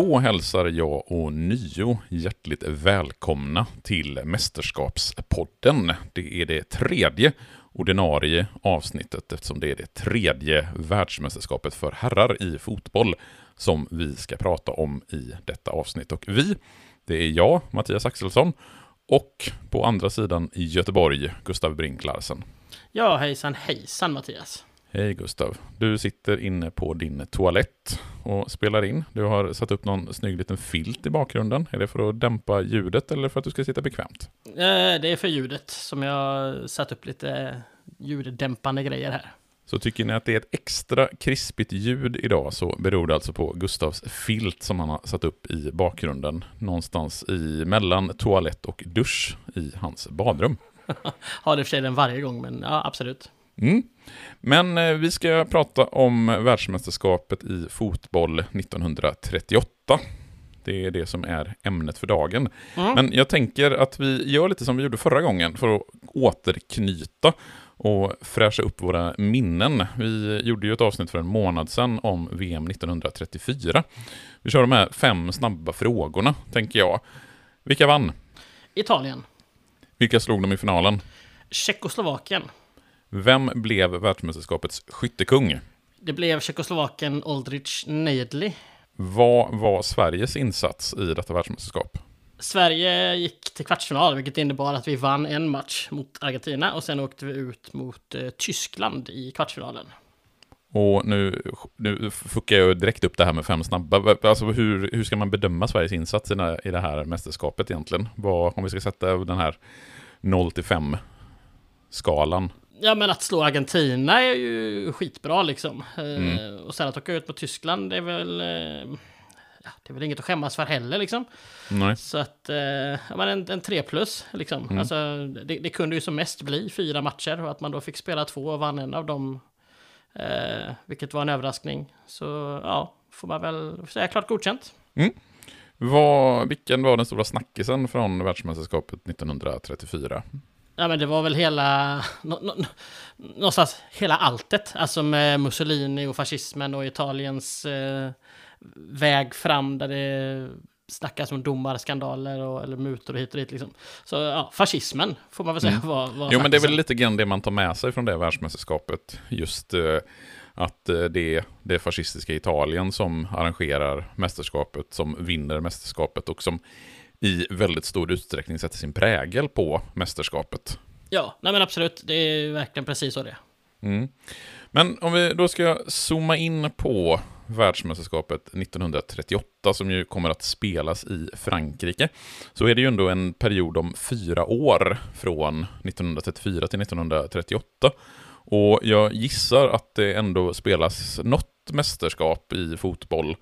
Då hälsar jag och nio hjärtligt välkomna till Mästerskapspodden. Det är det tredje ordinarie avsnittet eftersom det är det tredje världsmästerskapet för herrar i fotboll som vi ska prata om i detta avsnitt. Och vi, det är jag, Mattias Axelsson, och på andra sidan i Göteborg, Gustav Brink Larsen. Ja, hejsan hejsan Mattias. Hej Gustav. Du sitter inne på din toalett och spelar in. Du har satt upp någon snygg liten filt i bakgrunden. Är det för att dämpa ljudet eller för att du ska sitta bekvämt? Eh, Det är för ljudet som jag har satt upp lite ljuddämpande grejer här. Så tycker ni att det är ett extra krispigt ljud idag så beror det alltså på Gustavs filt som han har satt upp i bakgrunden. Någonstans i mellan toalett och dusch i hans badrum. Har det för sig den varje gång, men ja, absolut. Mm. Men eh, vi ska prata om världsmästerskapet i fotboll 1938. Det är det som är ämnet för dagen. Mm. Men jag tänker att vi gör lite som vi gjorde förra gången för att återknyta och fräscha upp våra minnen. Vi gjorde ju ett avsnitt för en månad sedan om VM 1934. Vi kör de här fem snabba frågorna, tänker jag. Vilka vann? Italien. Vilka slog de i finalen? Tjeckoslovakien. Vem blev världsmästerskapets skyttekung? Det blev Tjeckoslovaken Aldrich Nejedly. Vad var Sveriges insats i detta världsmästerskap? Sverige gick till kvartsfinal, vilket innebar att vi vann en match mot Argentina och sen åkte vi ut mot eh, Tyskland i kvartsfinalen. Och nu, nu fuckar jag direkt upp det här med fem snabba. Alltså hur, hur ska man bedöma Sveriges insats i det här, i det här mästerskapet egentligen? Vad, om vi ska sätta den här 0 till 5 skalan. Ja, men att slå Argentina är ju skitbra liksom. Eh, Mm. Och sen att åka ut mot Tyskland är väl... eh, Ja, det är väl inget att skämmas för heller liksom. Nej. Så att, eh, ja, men en, en 3 plus liksom. Mm. Alltså, det, det kunde ju som mest bli fyra matcher och att man då fick spela två och vann en av dem. Eh, vilket var en överraskning. Så ja, får man väl säga klart godkänt. Vad, vilken var den stora snackisen från världsmästerskapet 1934? Ja men det var väl hela, nå, nå, nå- någonstans hela alltet. Alltså med Mussolini och fascismen och Italiens eh, väg fram där det snackas om domarskandaler och, eller mutor och hit och dit liksom. Så ja, fascismen får man väl säga Mm. var, var Jo, men det är väl lite grann det man tar med sig från det världsmästerskapet. Just eh, att eh, det är det fascistiska Italien som arrangerar mästerskapet, som vinner mästerskapet och som i väldigt stor utsträckning sätter sin prägel på mästerskapet. Ja, nej men absolut. Det är verkligen precis så det är. Mm. Men om vi då ska zooma in på världsmästerskapet 1938 som ju kommer att spelas i Frankrike så är det ju ändå en period om fyra år från 1934 till 1938. Och jag gissar att det ändå spelas något mästerskap i fotboll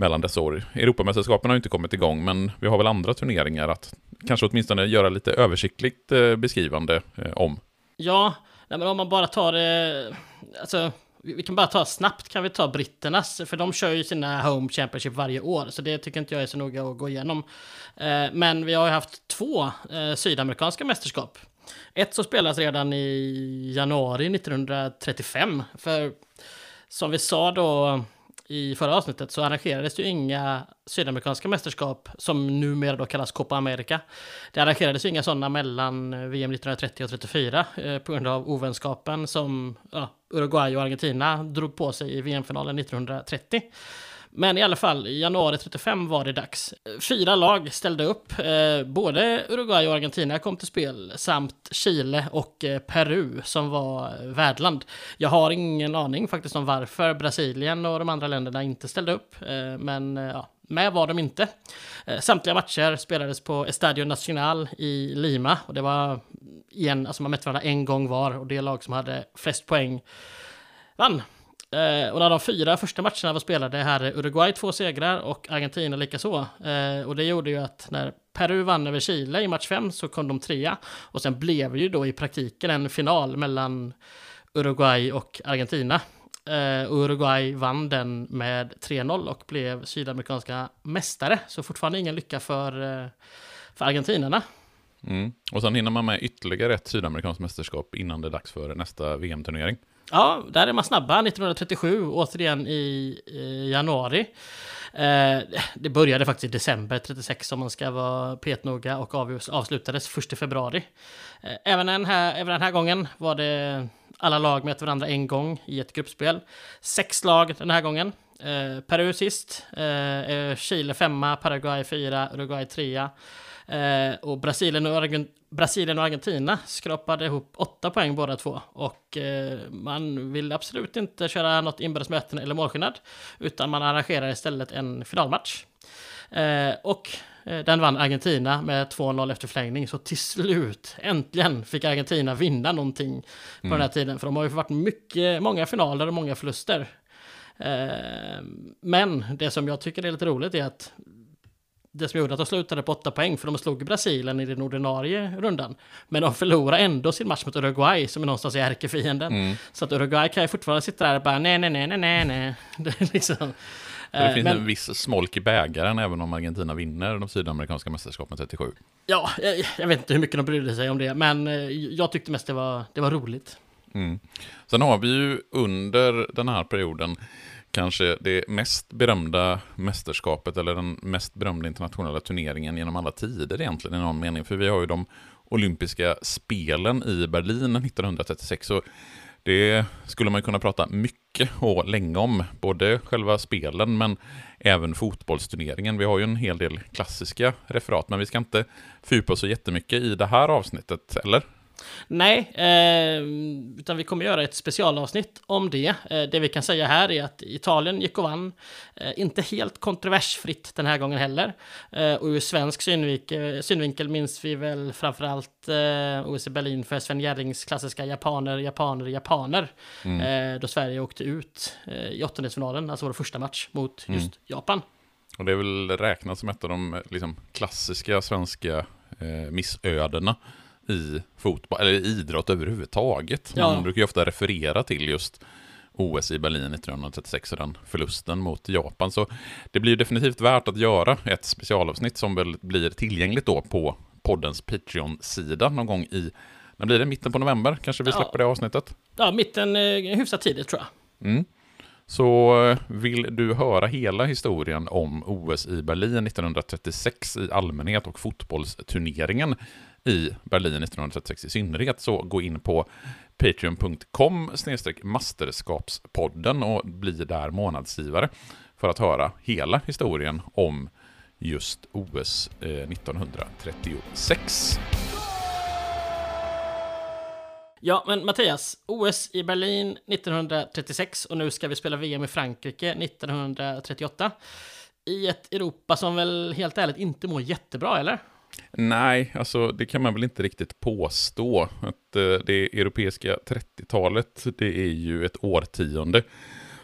mellan dessa år. Europamästerskapen har ju inte kommit igång, men vi har väl andra turneringar att kanske åtminstone göra lite översiktligt eh, beskrivande eh, om. Ja, nej men om man bara tar det... Alltså, vi kan bara ta snabbt kan vi ta britternas, för de kör ju sina Home Championship varje år, så det tycker inte jag är så noga att gå igenom. Men vi har ju haft två sydamerikanska mästerskap. Ett som spelas redan i januari 1935, för som vi sa då i förra avsnittet så arrangerades ju inga sydamerikanska mästerskap som numera då kallas Copa America. Det arrangerades ju inga sådana mellan eh, VM 1930 och 34 eh, på grund av ovänskapen som ja, Uruguay och Argentina drog på sig i VM-finalen 1930. Men i alla fall, i januari 35 var det dags. Fyra lag ställde upp. Eh, både Uruguay och Argentina kom till spel, samt Chile och eh, Peru som var värdland. Jag har ingen aning faktiskt om varför Brasilien och de andra länderna inte ställde upp, eh, men eh, ja, med var de inte. Eh, Samtliga matcher spelades på Estadio Nacional i Lima och det var igen, alltså man mätte varandra en gång var och det lag som hade flest poäng vann. Eh, och när de fyra första matcherna var spelade hade Uruguay två segrar och Argentina likaså. Eh, och det gjorde ju att när Peru vann över Chile i match fem så kom de trea. Och sen blev det ju då i praktiken en final mellan Uruguay och Argentina. Eh, och Uruguay vann den med 3-0 och blev sydamerikanska mästare. Så fortfarande ingen lycka för, eh, för argentinarna. Mm. Och sen hinner man med ytterligare ett sydamerikanskt mästerskap innan det är dags för nästa VM-turnering. Ja, där är man snabba. 1937, återigen i, i januari. Eh, det började faktiskt i december 36 om man ska vara petnoga och avslutades 1 februari. Eh, även, den här, även den här gången var det alla lag möter varandra en gång i ett gruppspel. Sex lag den här gången. Eh, Peru sist, eh, Chile femma, Paraguay fyra, Uruguay trea. Eh, och Brasilien och, Brasilien och Argentina skrapade ihop åtta poäng båda två. Och eh, man vill absolut inte köra något inbördes möten eller målskillnad. Utan man arrangerar istället en finalmatch. Eh, och eh, den vann Argentina med 2-0 efter förlängning. Så till slut, äntligen, fick Argentina vinna någonting på mm. den här tiden. För de har ju varit mycket, många finaler och många förluster. Eh, men det som jag tycker är lite roligt är att det som gjorde att de slutade på 8 poäng, för de slog Brasilien i den ordinarie rundan. Men de förlorade ändå sin match mot Uruguay, som är någonstans är ärkefienden. Mm. Så att Uruguay kan ju fortfarande sitta där och bara nej, nej, nej, nej, nej, nej. Det, liksom, det eh, finns men, en viss smolk i bägaren även om Argentina vinner de sydamerikanska mästerskapen 37. Ja, jag, jag, vet inte hur mycket de brydde sig om det, men eh, jag tyckte mest det var, det var roligt. Mm. Sen har vi ju under den här perioden kanske det mest berömda mästerskapet eller den mest berömda internationella turneringen genom alla tider egentligen i någon mening. För vi har ju de olympiska spelen i Berlin 1936. Och det skulle man kunna prata mycket och länge om, både själva spelen men även fotbollsturneringen. Vi har ju en hel del klassiska referat, men vi ska inte fördjupa oss så jättemycket i det här avsnittet, eller? Nej, eh, utan vi kommer göra ett specialavsnitt om det. Eh, det vi kan säga här är att Italien gick och vann. Eh, inte helt kontroversfritt den här gången heller. Eh, och ur svensk synvinkel, synvinkel minns vi väl framförallt eh, OS i Berlin för Sven Jerrings klassiska japaner, japaner, japaner. Mm. Eh, då Sverige åkte ut eh, i åttondelsfinalen, alltså vår första match mot just mm. Japan. Och det är väl räknat som ett av de liksom, klassiska svenska missödena i fotboll, eller idrott överhuvudtaget. Ja. Man brukar ju ofta referera till just OS i Berlin 1936 och den förlusten mot Japan. Så det blir definitivt värt att göra ett specialavsnitt som väl blir tillgängligt då på poddens Patreon-sida någon gång i, när blir det? Mitten på november kanske vi släpper ja. det avsnittet? Ja, mitten eh, hyfsat tidigt tror jag. Mm. Så eh, vill du höra hela historien om OS i Berlin 1936 i allmänhet och fotbollsturneringen i Berlin 1936 i synnerhet, så gå in på patreon.com masterskapspodden och bli där månadsgivare för att höra hela historien om just eh, OS 1936. Ja, men Mattias, OS i Berlin 1936 och nu ska vi spela VM i Frankrike 1938. I ett Europa som väl helt ärligt inte mår jättebra, eller? Nej, alltså det kan man väl inte riktigt påstå. Att eh, det europeiska 30-talet, det är ju ett årtionde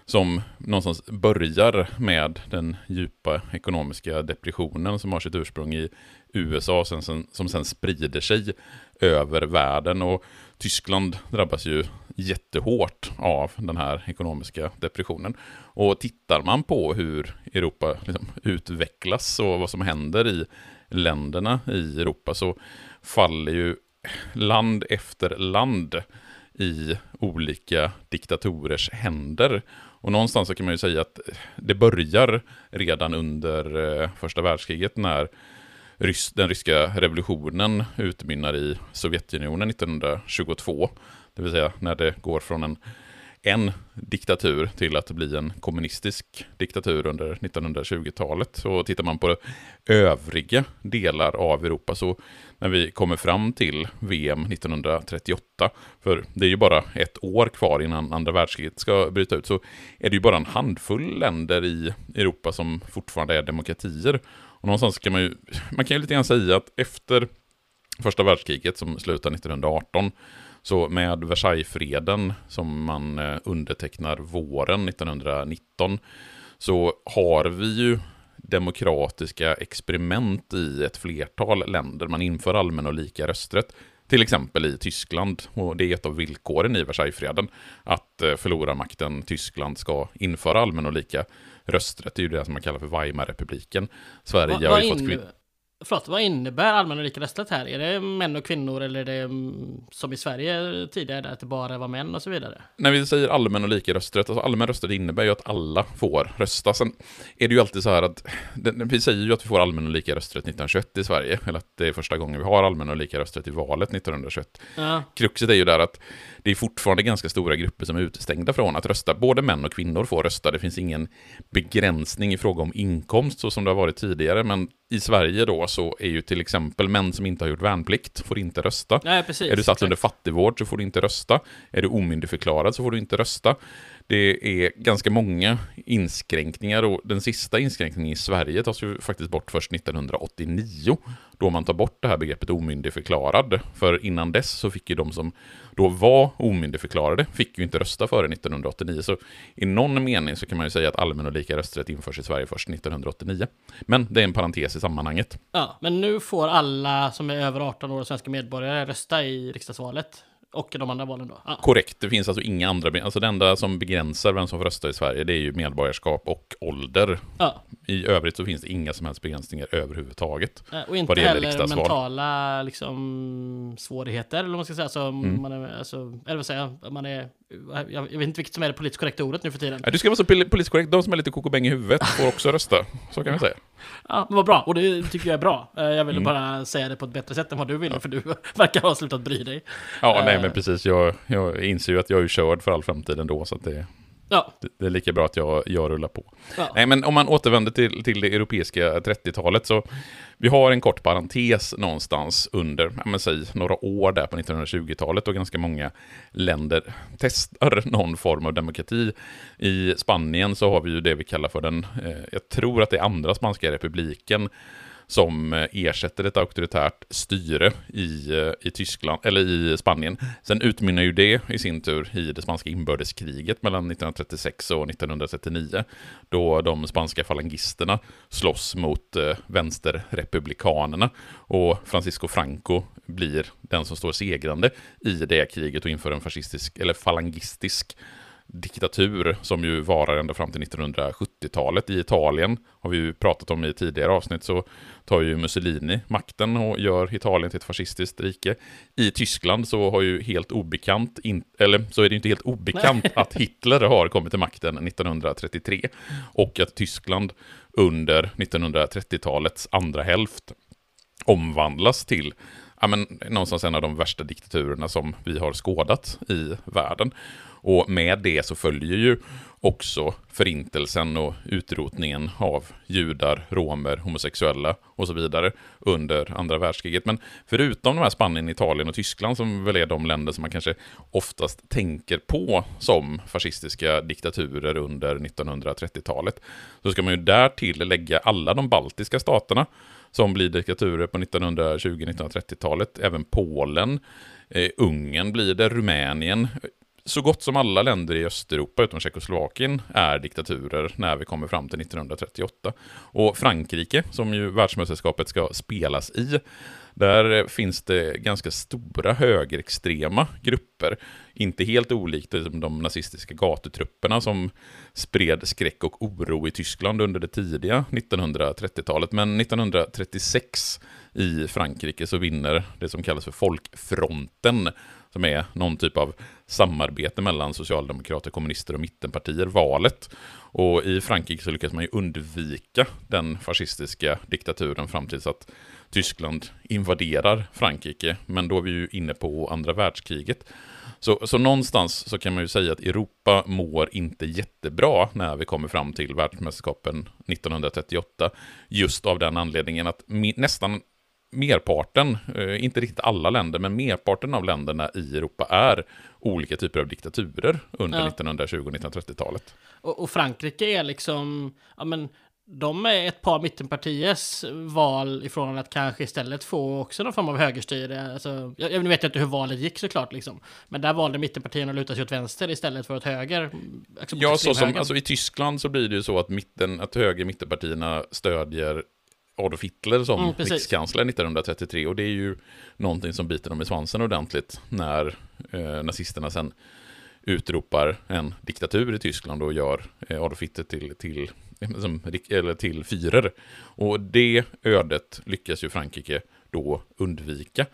som någonstans börjar med den djupa ekonomiska depressionen som har sitt ursprung i USA, sen, sen, som sen sprider sig över världen. Och Tyskland drabbas ju jättehårt av den här ekonomiska depressionen. Och tittar man på hur Europa liksom utvecklas och vad som händer i länderna i Europa så faller ju land efter land i olika diktatorers händer. Och någonstans så kan man ju säga att det börjar redan under eh, första världskriget när den ryska revolutionen utmynnar i Sovjetunionen 1922. Det vill säga när det går från en en diktatur till att bli en kommunistisk diktatur under 1920-talet. Och tittar man på övriga delar av Europa så när vi kommer fram till VM 1938, för det är ju bara ett år kvar innan andra världskriget ska bryta ut, så är det ju bara en handfull länder i Europa som fortfarande är demokratier. Och någonstans kan man ju, man kan ju lite grann säga att efter första världskriget som slutar 1918 så med Versaillesfreden som man eh, undertecknar våren 1919 så har vi ju demokratiska experiment i ett flertal länder. Man inför allmän och lika rösträtt. Till exempel i Tyskland, och det är ett av villkoren i Versaillesfreden, att eh, förlorarmakten Tyskland ska införa allmän och lika rösträtt. Det är ju det som man kallar för Weimarrepubliken. Sverige Va, har ju fått... Förlåt, vad innebär allmän och lika rösträtt här? Är det män och kvinnor eller är det mm, som i Sverige tidigare att det bara var män och så vidare? När vi säger allmän och lika rösträtt, alltså allmän rösträtt innebär ju att alla får rösta. Sen är det ju alltid så här att, vi säger ju att vi får allmän och lika rösträtt 1921 i Sverige, eller att det är första gången vi har allmän och lika rösträtt i valet 1921. Ja. Kruxet är ju där att det är fortfarande ganska stora grupper som är utestängda från att rösta. Både män och kvinnor får rösta, det finns ingen begränsning i fråga om inkomst så som det har varit tidigare, men i Sverige då så är ju till exempel män som inte har gjort värnplikt får inte rösta. Nej, precis, är du satt under fattigvård så får du inte rösta. Är du omyndigförklarad så får du inte rösta. Det är ganska många inskränkningar och den sista inskränkningen i Sverige tas ju faktiskt bort först 1989 då man tar bort det här begreppet omyndigförklarad. För innan dess så fick ju de som då var omyndigförklarade fick ju inte rösta före 1989. Så i någon mening så kan man ju säga att allmän och lika rösträtt införs i Sverige först 1989. Men det är en parentes i sammanhanget. Ja, men nu får alla som är över 18 år och svenska medborgare rösta i riksdagsvalet. Och de andra valen då? Ah. Korrekt, det finns alltså inga andra, alltså det enda som begränsar vem som får rösta i Sverige, det är ju medborgarskap och ålder. Ah. I övrigt så finns det inga som helst begränsningar överhuvudtaget. Äh, och inte heller mentala liksom, svårigheter, eller vad man ska säga. Alltså, mm. man är, alltså, eller vad säger man är jag vet inte vilket som är det politiskt korrekta ordet nu för tiden. du ska vara så politiskt korrekt. De som är lite kokobäng i huvudet får också rösta. Så kan vi säga. Ja, men vad bra. Och det tycker jag är bra. Eh, jag ville mm. bara säga det på ett bättre sätt än vad du ville, ja. för du verkar ha slutat bry dig. Ja, nej, men precis. Jag, jag inser ju att jag är körd för all framtid ändå, så att det... Ja. Det, det, är lika bra att jag, jag rullar på. Ja. Nej, men om man återvänder till, till det europeiska 30-talet så vi har en kort parentes någonstans under, men säg några år där på 1920-talet och ganska många länder testar någon form av demokrati. I Spanien så har vi ju det vi kallar för den, eh, jag tror att det är andra spanska republiken, som eh, ersätter ett auktoritärt styre i, eh, i Tyskland, eller i Spanien. Sen utmynnar ju det i sin tur i det spanska inbördeskriget mellan 1936 och 1939, då de spanska falangisterna slåss mot eh, vänsterrepublikanerna och Francisco Franco blir den som står segrande i det kriget och inför en fascistisk, eller falangistisk diktatur som ju varar ända fram till 1970-talet. I Italien, har vi ju pratat om i tidigare avsnitt, så tar ju Mussolini makten och gör Italien till ett fascistiskt rike. I Tyskland så har ju helt obekant, in, eller så är det inte helt obekant att Hitler har kommit till makten 1933 och att Tyskland under 1930-talets andra hälft omvandlas till ja, men, någonstans en av de värsta diktaturerna som vi har skådat i världen. Och med det så följer ju också förintelsen och utrotningen av judar, romer, homosexuella och så vidare under andra världskriget. Men förutom de här Spanien, Italien och Tyskland som väl är de länder som man kanske oftast tänker på som fascistiska diktaturer under 1930-talet, så ska man ju därtill lägga alla de baltiska staterna som blir diktaturer på 1920-1930-talet, även Polen, eh, Ungern blir det, Rumänien, så gott som alla länder i Östeuropa utom Tjeckoslovakien är diktaturer när vi kommer fram till 1938. Och Frankrike, som ju världsmästerskapet ska spelas i, där finns det ganska stora högerextrema grupper. Inte helt olikt de nazistiska gatutrupperna som spred skräck och oro i Tyskland under det tidiga 1930-talet. Men 1936 i Frankrike så vinner det som kallas för Folkfronten som är någon typ av samarbete mellan socialdemokrater, kommunister och mittenpartier, valet. Och i Frankrike så lyckas man ju undvika den fascistiska diktaturen fram tills att Tyskland invaderar Frankrike, men då är vi ju inne på andra världskriget. Så, så någonstans så kan man ju säga att Europa mår inte jättebra när vi kommer fram till världsmästerskapen 1938, just av den anledningen att nästan merparten, eh, inte riktigt alla länder, men merparten av länderna i Europa är olika typer av diktaturer under ja. 1920 och 1930-talet. Och, och, Frankrike är liksom, ja men, de är ett par mittenpartiers val ifrån att kanske istället få också någon form av högerstyre. Alltså, jag, jag vet inte hur valet gick såklart, liksom. men där valde mittenpartierna att luta sig åt vänster istället för åt höger. Liksom ja, så som, alltså, i Tyskland så blir det ju så att, mitten, att höger mittenpartierna stödjer Adolf Hitler som mm, rikskansler 1933 och det är ju någonting som biter dem i svansen ordentligt när eh, nazisterna sen utropar en diktatur i Tyskland och gör eh, Adolf Hitler till, till, som, eller till Führer. Och det ödet lyckas ju Frankrike då undvika.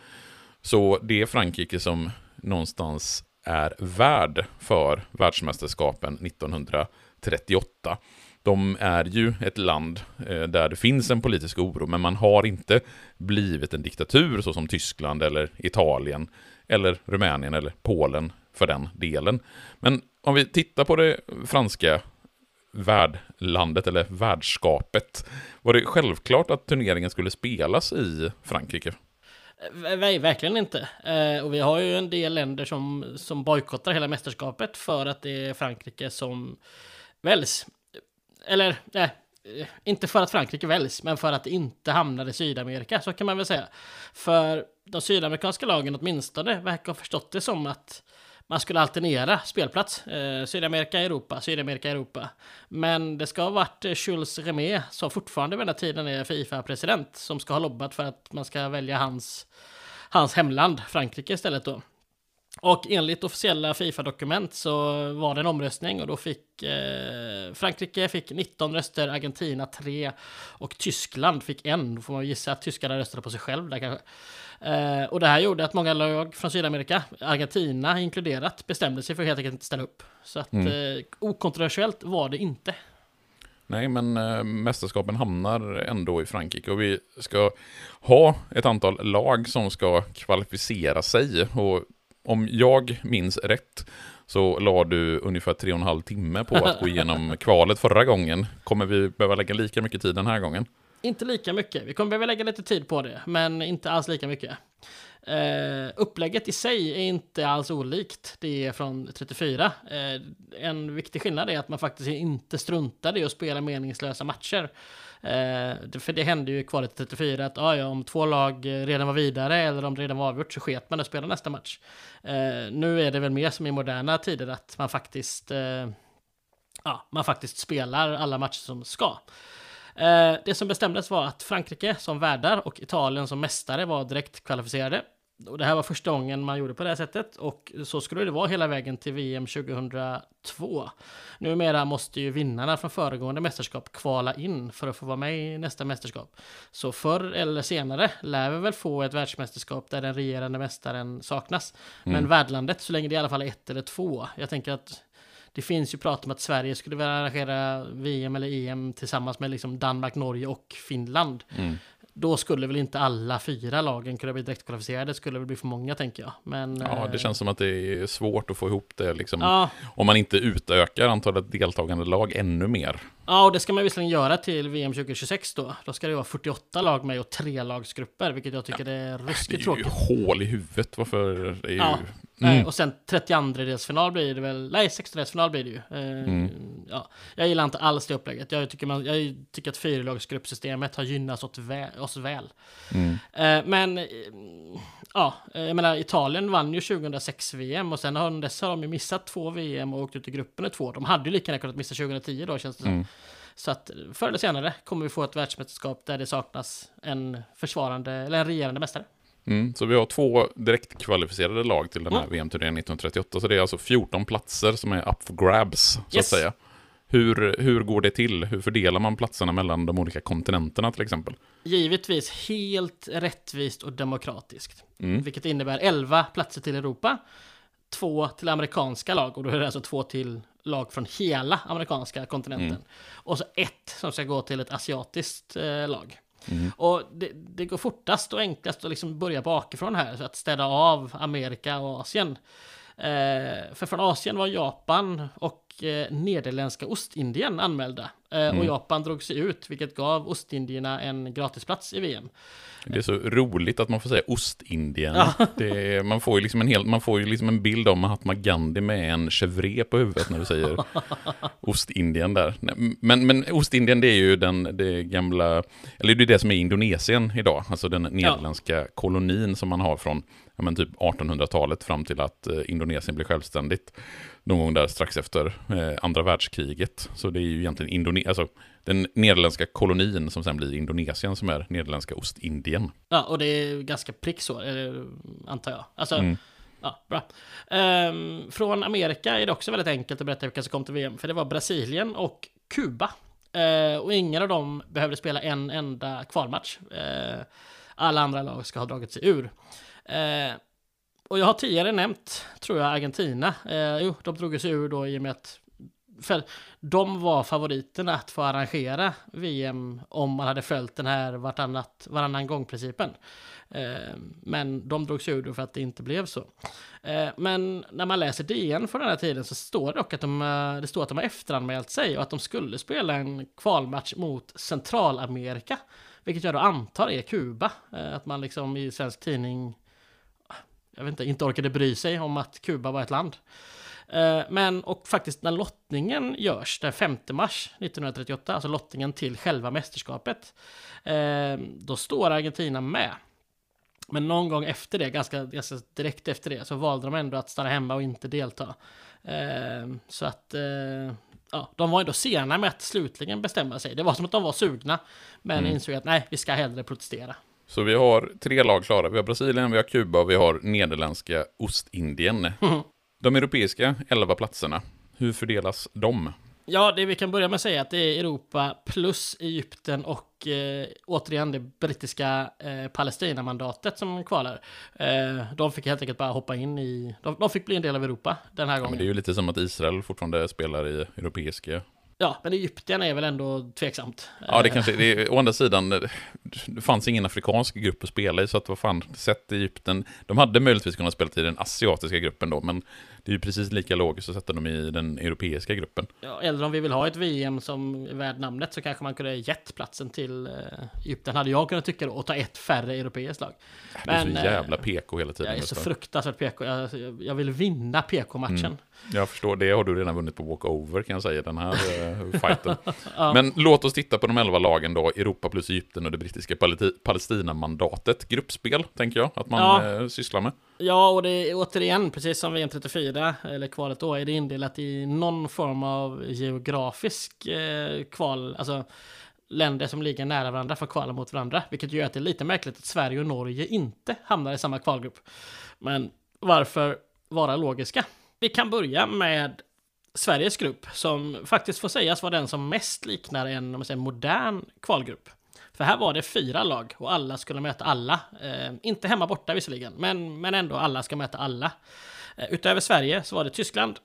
Så det är Frankrike som någonstans är värd för världsmästerskapen 1938. De är ju ett land eh, där det finns en politisk oro, men man har inte blivit en diktatur så som Tyskland eller Italien eller Rumänien eller Polen för den delen. Men om vi tittar på det franska värdlandet eller värdskapet, var det självklart att turneringen skulle spelas i Frankrike? Eh, nej, verkligen inte. Eh, och vi har ju en del länder som, som bojkottar hela mästerskapet för att det är Frankrike som väljs. Eller, nej, eh, inte för att Frankrike väljs, men för att det inte hamnar i Sydamerika, så kan man väl säga. För de sydamerikanska lagen åtminstone verkar ha förstått det som att man skulle alternera spelplats. Eh, Sydamerika, Europa, Sydamerika, Europa. Men det ska ha varit eh, Jules Remé, som fortfarande vid den här tiden är Fifa-president, som ska ha lobbat för att man ska välja hans, hans hemland, Frankrike istället då. Och enligt officiella Fifa-dokument så var det en omröstning och då fick eh, Frankrike fick 19 röster, Argentina 3 och Tyskland fick en. Då får man gissa att tyskarna röstade på sig själv där kanske. Eh, och det här gjorde att många lag från Sydamerika, Argentina inkluderat, bestämde sig för att helt enkelt inte ställa upp. Så att mm. eh, okontroversiellt var det inte. Nej, men äh, mästerskapen hamnar ändå i Frankrike och vi ska ha ett antal lag som ska kvalificera sig. Och om jag minns rätt så la du ungefär tre och en halv timme på att gå igenom kvalet förra gången. Kommer vi behöva lägga lika mycket tid den här gången? Inte lika mycket. Vi kommer behöva lägga lite tid på det, men inte alls lika mycket. Uh, upplägget i sig är inte alls olikt det från 34. Uh, en viktig skillnad är att man faktiskt inte struntade i att spela meningslösa matcher. Eh, för det hände ju i kvalet 34 att ah, ja, om två lag eh, redan var vidare eller om det redan var avgjort så sket man att spela nästa match. Eh, nu är det väl mer som i moderna tider att man faktiskt, eh, ja, man faktiskt spelar alla matcher som ska. Det som bestämdes var att Frankrike som värdar och Italien som mästare var direkt kvalificerade. Och det här var första gången man gjorde på det här sättet och så skulle det vara hela vägen till VM 2002. Numera måste ju vinnarna från föregående mästerskap kvala in för att få vara med i nästa mästerskap. Så förr eller senare lär vi väl få ett världsmästerskap där den regerande mästaren saknas. Mm. Men värdlandet, så länge det i alla fall är ett eller två. Jag tänker att det finns ju prat om att Sverige skulle vilja arrangera VM eller EM tillsammans med liksom Danmark, Norge och Finland. Mm. Då skulle väl inte alla fyra lagen kunna bli direktkvalificerade, det skulle väl bli för många tänker jag. Men, ja, det eh, känns som att det är svårt att få ihop det liksom. Ja. Om man inte utökar antalet deltagande lag ännu mer. Ja, och det ska man visserligen göra till VM 2026 då. Då ska det vara 48 lag med och tre lagsgrupper, vilket jag tycker ja. är ruskigt tråkigt. Det är ju hål i huvudet, varför? Det är ju... Ja. Mm. Och sen 32-delsfinal blir det väl, nej 16-delsfinal blir det ju. Eh, mm. ja. Jag gillar inte alls det upplägget. Jag tycker, man, jag tycker att fyrlagsgruppsystemet har gynnat oss väl. Oss väl. Mm. Eh, men eh, ja, jag menar Italien vann ju 2006 VM och sen har, dess har de ju missat två VM och åkt ut i gruppen i två. De hade ju lika gärna kunnat missa 2010 då känns det som. Mm. Så att förr eller senare kommer vi få ett världsmästerskap där det saknas en försvarande eller en regerande mästare. Mm, så vi har två direkt kvalificerade lag till den här mm. VM-turneringen 1938. Så det är alltså 14 platser som är up for grabs, så yes. att säga. Hur, hur går det till? Hur fördelar man platserna mellan de olika kontinenterna till exempel? Givetvis helt rättvist och demokratiskt. Mm. Vilket innebär 11 platser till Europa, två till amerikanska lag och då är det alltså två till lag från hela amerikanska kontinenten. Mm. Och så ett som ska gå till ett asiatiskt eh, lag. Mm. Och det, det, går fortast och enklast att liksom börja bakifrån här, så att städa av Amerika och Asien. Eh, för från Asien var Japan och eh, Nederländska Ostindien anmälda. Eh, mm. Och Japan drog sig ut, vilket gav Ostindierna en gratisplats i VM. Det är så roligt att man får säga Ostindien. Ja. Det, man, får ju liksom en hel, man får ju liksom en bild av Mahatma Gandhi med en chevre på huvudet när du säger Ostindien där. Men, men Ostindien det är ju den det gamla, eller det är det som är Indonesien idag, alltså den nederländska ja. kolonin som man har från ja, men typ 1800-talet fram till att eh, Indonesien blev självständigt. Någon gång där strax efter eh, andra världskriget. Så det är ju egentligen Indonesien, alltså den nederländska kolonin som sen blir Indonesien som är nederländska Ostindien. Ja, och det är ganska prick så, antar jag. Alltså, mm. Ja, bra. Ehm, från Amerika är det också väldigt enkelt att berätta vilka som kom till VM, för det var Brasilien och Kuba. Eh, och ingen av dem behövde spela en enda kvalmatch. Eh, alla andra lag ska ha dragit sig ur. Eh, och jag har tidigare nämnt, tror jag, Argentina. Eh, jo, de drog sig ur då i och med att för de var favoriterna att få arrangera VM om man hade följt den här vartannat, varannan gång-principen. Eh, men de drog sig ur då för att det inte blev så. Eh, men när man läser DN från den här tiden så står det dock att de, eh, det står att de har efteranmält sig och att de skulle spela en kvalmatch mot Centralamerika. Vilket jag då antar är Kuba. Eh, att man liksom i svensk tidning jag vet inte, inte orkade bry sig om att Kuba var ett land. Eh, men och faktiskt när lottningen görs den 5 mars 1938, alltså lottningen till själva mästerskapet, eh, då står Argentina med. Men någon gång efter det, ganska, ganska direkt efter det, så valde de ändå att stanna hemma och inte delta. Eh, så att ja, de var ändå sena med att slutligen bestämma sig. Det var som att de var sugna, men mm. insåg att nej, vi ska hellre protestera. Så vi har tre lag klara. Vi har Brasilien, vi har Kuba och vi har Nederländska Ostindien. Mm. De europeiska 11 platserna, hur fördelas de? Ja, det vi kan börja med att säga att det är Europa plus Egypten och eh, återigen det brittiska eh, Palestina-mandatet som kvalar. Eh, de fick helt enkelt bara hoppa in i... De, de, fick bli en del av Europa den här gången. Ja, men det är ju lite som att Israel fortfarande spelar i europeiska Ja, men Egypten är väl ändå tveksamt. Ja, det kanske, det är, å andra sidan, det fanns ingen afrikansk grupp att spela i, så att vad fan, sett Egypten, de hade möjligtvis kunnat spela i den asiatiska gruppen då, men det är ju precis lika logiskt att sätta dem i den europeiska gruppen. Ja, eller om vi vill ha ett VM som är värd namnet så kanske man kunde gett platsen till uh, Egypten, hade jag kunnat tycka då, och ta ett färre europeiskt lag. Men, du är så jävla PK hela tiden. Jag är så fruktansvärt PK, jag, jag vill vinna PK-matchen. Mm. Jag förstår, det har du redan vunnit på walkover kan jag säga, den här uh, fighten. ja. Men låt oss titta på de elva lagen då, Europa plus Egypten och det brittiska Palestina-mandatet. Gruppspel, tänker jag, att man ja. uh, sysslar med. Ja, och det är återigen, precis som VM 34, eller kvalet då, är det indelat i någon form av geografisk eh, kval, alltså länder som ligger nära varandra att kvala mot varandra, vilket gör att det är lite märkligt att Sverige och Norge inte hamnar i samma kvalgrupp. Men varför vara logiska? Vi kan börja med Sveriges grupp, som faktiskt får sägas vara den som mest liknar en om man säger, modern kvalgrupp. För här var det fyra lag och alla skulle möta alla. Eh, inte hemma borta visserligen, men, men ändå alla ska möta alla. Eh, utöver Sverige så var det Tyskland,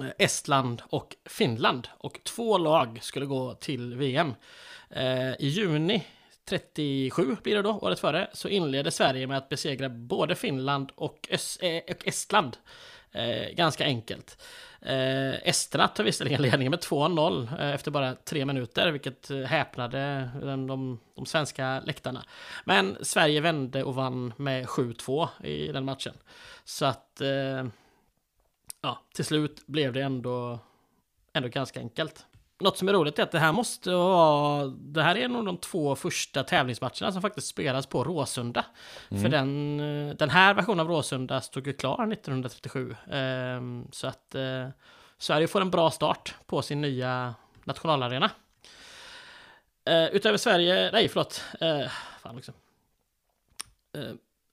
eh, Estland och Finland. Och två lag skulle gå till VM. Eh, I juni 37 blir det då, året före, så inleder Sverige med att besegra både Finland och, Öst, eh, och Estland. Eh, ganska enkelt. Eh, Esterna tar visserligen ledningen med 2-0 eh, efter bara tre minuter, vilket eh, häpnade de, de, de, svenska läktarna. Men Sverige vände och vann med 7-2 i den matchen. Så att, eh, ja, till slut blev det ändå, ändå ganska enkelt. Något som är roligt är att det här måste vara... Det här är nog de två första tävlingsmatcherna som faktiskt spelas på Råsunda. Mm. För den, den här versionen av Råsunda stod ju klar 1937. Ehm, så att eh, Sverige får en bra start på sin nya nationalarena. Eh, utöver Sverige... Nej, förlåt. Eh, fan också.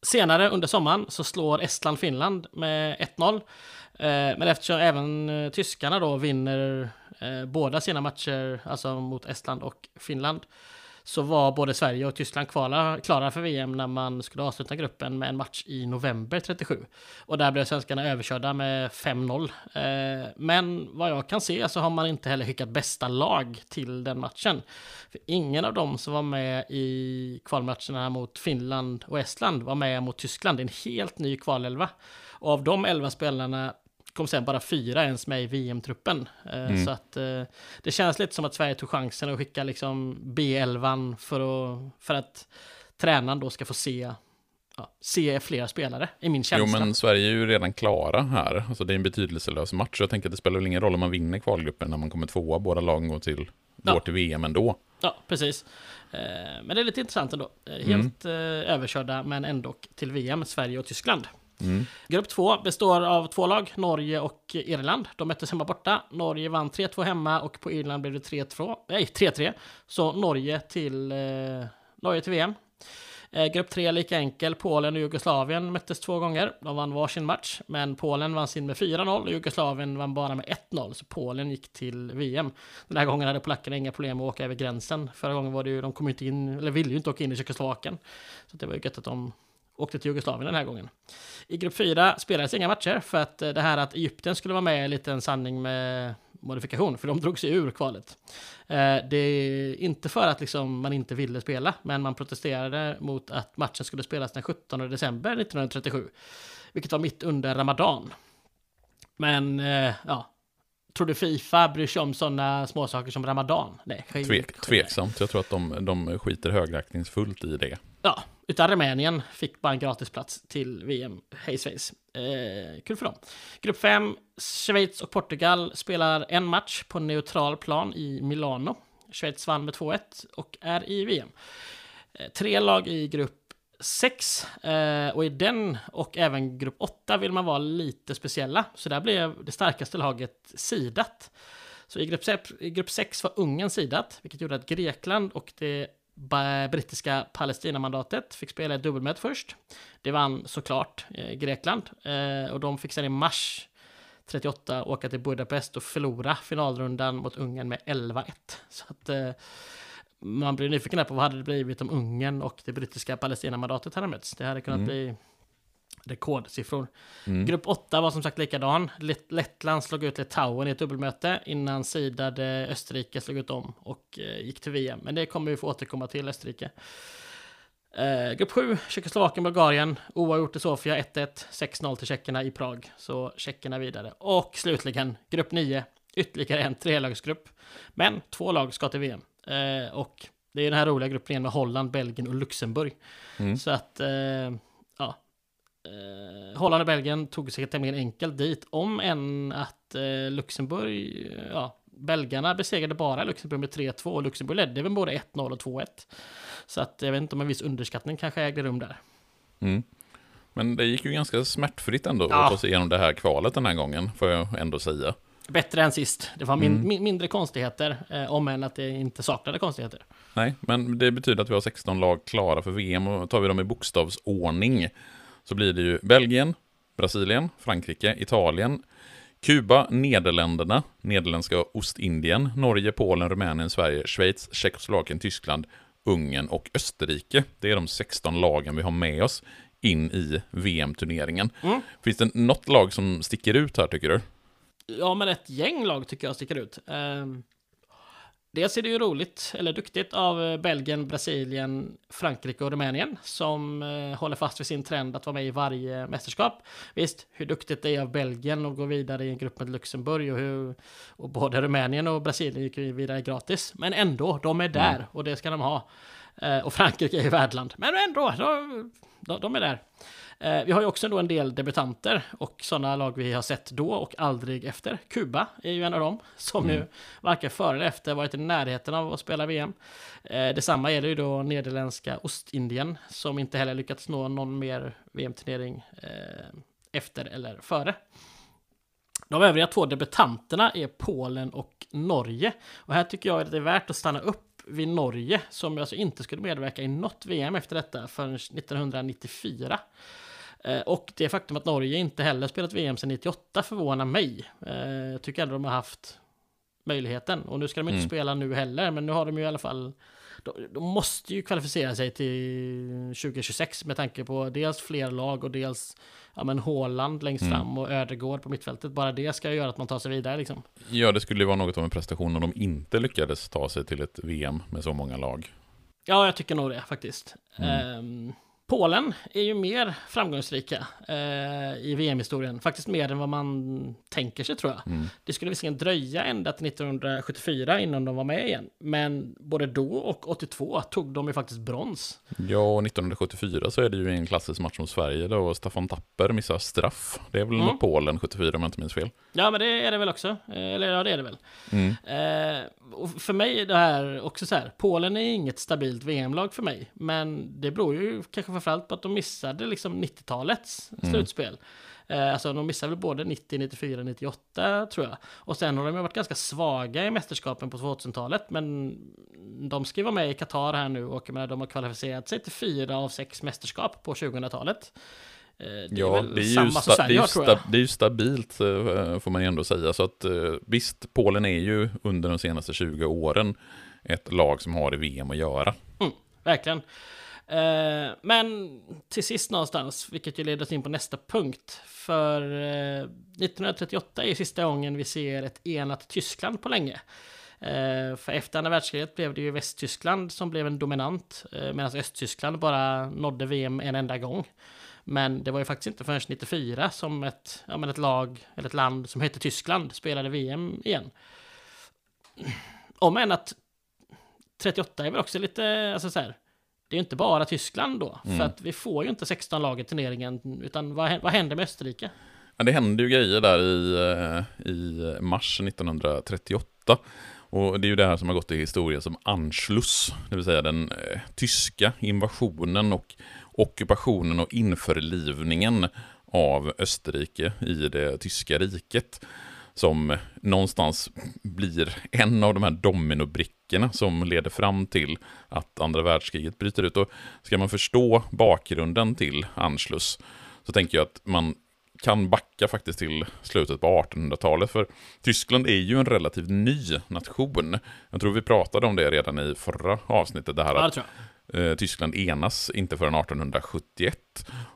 Senare under sommaren så slår Estland Finland med 1-0. Men eftersom även tyskarna då vinner eh, båda sina matcher, alltså mot Estland och Finland, så var både Sverige och Tyskland kvala, klara för VM när man skulle avsluta gruppen med en match i november 37. Och där blev svenskarna överkörda med 5-0. Eh, men vad jag kan se så har man inte heller skickat bästa lag till den matchen. För ingen av dem som var med i kvalmatcherna mot Finland och Estland var med mot Tyskland. Det är en helt ny kvalelva. Och av de elva spelarna kom sen bara fyra ens med i VM-truppen. Eh, mm. Så att eh, det känns lite som att Sverige tog chansen att skicka liksom B11 för att, för att tränaren då ska få se ja, se flera spelare, i min känsla. Jo, men Sverige är ju redan klara här. Alltså, det är en betydelselös match. Jag tänker att det spelar väl ingen roll om man vinner kvalgruppen när man kommer tvåa. Båda lagen går till, ja. går till VM ändå. Ja, precis. Eh, men det är lite intressant ändå. Helt mm. överkörda, men ändå till VM, Sverige och Tyskland. Mm. Grupp 2 består av två lag, Norge och Irland. De möttes hemma borta. Norge vann 3-2 hemma och på Irland blev det 3-2. Nej, 3-3. Så Norge till, eh, Norge till VM. Eh, grupp 3 lika enkel. Polen och Jugoslavien möttes två gånger. De vann varsin match, men Polen vann sin med 4-0 och Jugoslavien vann bara med 1-0. Så Polen gick till VM. Den här gången hade polackerna inga problem att åka över gränsen. Förra gången var det ju, de kom inte in, eller ville ju inte åka in i Tjeckoslovakien. Så det var ju gött att de åkte till Jugoslavien den här gången. I grupp 4 spelades inga matcher för att eh, det här att Egypten skulle vara med är lite en sanning med modifikation, för de drog sig ur kvalet. Eh, det är inte för att liksom man inte ville spela, men man protesterade mot att matchen skulle spelas den 17 december 1937, vilket var mitt under Ramadan. Men eh, ja, tror du Fifa bryr sig om sådana småsaker som Ramadan? Nej, Tvek, tveksamt. Jag tror att de, de skiter högaktningsfullt i det. Ja, utan Rumänien fick bara en gratisplats till VM. Hej svejs. Eh, kul för dem. Grupp 5, Schweiz och Portugal spelar en match på neutral plan i Milano. Schweiz vann med 2-1 och är i VM. Eh, tre lag i grupp 6 eh, och i den och även grupp 8 vill man vara lite speciella. Så där blev det starkaste laget sidat. Så i grupp 6, i grupp 6 var Ungern sidat, vilket gjorde att Grekland och det brittiska Palestinamandatet fick spela ett dubbelmöte först. Det vann såklart eh, Grekland eh, och de fick sedan i mars 38 åka till Budapest och förlora finalrundan mot Ungern med 11-1. Så att eh, man blir nyfiken på vad hade det blivit om Ungern och det brittiska Palestinamandatet hade mötts. Det hade kunnat mm. bli rekordsiffror. Mm. Grupp 8 var som sagt likadan. Lettland slog ut Litauen i ett dubbelmöte innan sidade Österrike slog ut dem och eh, gick till VM. Men det kommer vi få återkomma till, Österrike. Eh, grupp 7, Tjeckoslovakien, Bulgarien. Oavgjort i Sofia 1-1, 6-0 till tjeckerna i Prag. Så tjeckerna vidare. Och slutligen, grupp 9, ytterligare en trelagsgrupp. Men två lag ska till VM. Eh, och det är den här roliga gruppen med Holland, Belgien och Luxemburg. Mm. Så att, eh, eh, Holland och Belgien tog sig tämligen enkelt dit, om än att eh, Luxemburg, ja, belgarna besegrade bara Luxemburg med 3-2 och Luxemburg ledde väl både 1-0 och 2-1. Så att jag vet inte om en viss underskattning kanske ägde rum där. Mm. Men det gick ju ganska smärtfritt ändå ja. att ta sig igenom det här kvalet den här gången, får jag ändå säga. Bättre än sist. Det var min, mm. min, mindre konstigheter, eh, om än att det inte saknade konstigheter. Nej, men det betyder att vi har 16 lag klara för VM och tar vi dem i bokstavsordning så blir det ju Belgien, Brasilien, Frankrike, Italien, Kuba, Nederländerna, Nederländska Ostindien, Norge, Polen, Rumänien, Sverige, Schweiz, Tjeckoslovakien, Tyskland, Ungern och Österrike. Det är de 16 lagen vi har med oss in i VM-turneringen. Mm. Finns det något lag som sticker ut här tycker du? Ja, men ett gäng lag tycker jag sticker ut. Um, Dels är det ju roligt, eller duktigt, av eh, Belgien, Brasilien, Frankrike och Rumänien som eh, håller fast vid sin trend att vara med i varje mästerskap. Visst, hur duktigt det är av Belgien att gå vidare i en grupp med Luxemburg och, hur, och både Rumänien och Brasilien gick vidare gratis. Men ändå, de är där mm. och det ska de ha. Eh, och Frankrike är värdland, men ändå, de, de, är där. Eh, vi har ju också en del debutanter och sådana lag vi har sett då och aldrig efter. Kuba är ju en av dem som mm. ju varken före eller efter varit i närheten av att spela VM. Eh, detsamma är det ju då nederländska Ostindien som inte heller lyckats nå någon mer VM-turnering eh, efter eller före. De övriga två debutanterna är Polen och Norge. Och här tycker jag att det är värt att stanna upp vid Norge som alltså inte skulle medverka i något VM efter detta förrän 1994. Eh, och det faktum att Norge inte heller spelat VM sedan 98 förvånar mig. Eh, jag tycker ändå de har haft möjligheten. Och nu ska de inte mm. spela nu heller, men nu har de ju i alla fall... De, de, måste ju kvalificera sig till 2026 med tanke på dels fler lag och dels ja, men Håland längst mm. fram och Ödegård på mittfältet. Bara det ska göra att man tar sig vidare liksom. Ja, det skulle vara något av en prestation om de inte lyckades ta sig till ett VM med så många lag. Ja, jag tycker nog det faktiskt. Mm. Um, Polen är ju mer framgångsrika eh, i VM-historien, faktiskt mer än vad man tänker sig tror jag. Mm. Det skulle visserligen dröja ända till 1974 innan de var med igen, men både då och 82 tog de ju faktiskt brons. Ja, och 1974 så är det ju en klassisk match mot Sverige då Staffan Tapper missar straff. Det är väl mm. Polen 74 om jag inte minns fel. Ja, men det är det väl också. Eh, eller ja, det är det väl. Mm. Eh, och för mig är det här också så här, Polen är inget stabilt VM-lag för mig, men det beror ju kanske framförallt på att de missade liksom 90-talets mm. slutspel. Eh, alltså de missade väl både 90, 94, 98 tror jag. Och sen har de varit ganska svaga i mästerskapen på 2000-talet. Men de ska ju vara med i Qatar här nu och menar, de har kvalificerat sig till fyra av sex mästerskap på 2000-talet. Eh, det ja, det är, ju sta, det, är sta, det är ju stabilt eh, får man ju ändå säga. Så att eh, visst, Polen är ju under de senaste 20 åren ett lag som har i VM att göra. Mm, verkligen. Eh, men till sist någonstans, vilket ju leder oss in på nästa punkt. För eh, 1938 är sista gången vi ser ett enat Tyskland på länge. Eh, för efter andra världskriget blev det ju Västtyskland som blev en dominant, medan Östtyskland bara nådde VM en enda gång. Men det var ju faktiskt inte förrän 94 som ett, ja, men ett lag, eller ett land som hette Tyskland, spelade VM igen. Om än att 38 är väl också lite, alltså så här, det är inte bara Tyskland då, mm. för att vi får ju inte 16 lag i turneringen, utan vad, vad händer med Österrike? Ja, det hände ju grejer där i, eh, i mars 1938. Och det är ju det här som har gått i historien som Anschluss, det vill säga den eh, tyska invasionen och ockupationen och införlivningen av Österrike i det tyska riket som någonstans blir en av de här dominobrickorna som leder fram till att andra världskriget bryter ut. Och ska man förstå bakgrunden till Anschluss så tänker jag att man kan backa faktiskt till slutet på 1800-talet, för Tyskland är ju en relativt ny nation. Jag tror vi pratade om det redan i förra avsnittet, det här att Eh, Tyskland enas inte förrän 1871.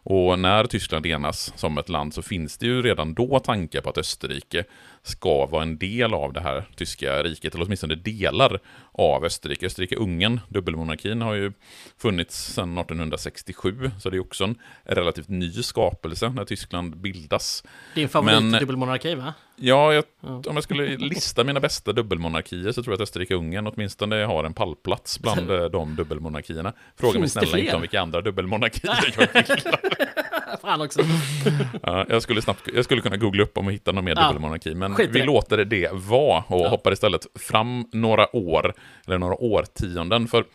Och när Tyskland enas som ett land så finns det ju redan då tankar på att Österrike ska vara en del av det här tyska riket, eller åtminstone delar av Österrike. Österrike-Ungern, dubbelmonarkin, har ju funnits sedan 1867, så det är också en relativt ny skapelse när Tyskland bildas. Din favorit dubbelmonarki, va? Ja, jag, om jag skulle lista mina bästa dubbelmonarkier så tror jag att Österrike-Ungern åtminstone har en pallplats bland de dubbelmonarkierna. Fråga mig snälla inte om vilka andra dubbelmonarkier jag gillar. Fan också. ja, jag, skulle snabbt, jag skulle kunna googla upp om och hitta någon mer ja, dubbelmonarki, men vi det. låter det vara och ja. hoppar istället fram några år, eller några årtionden, för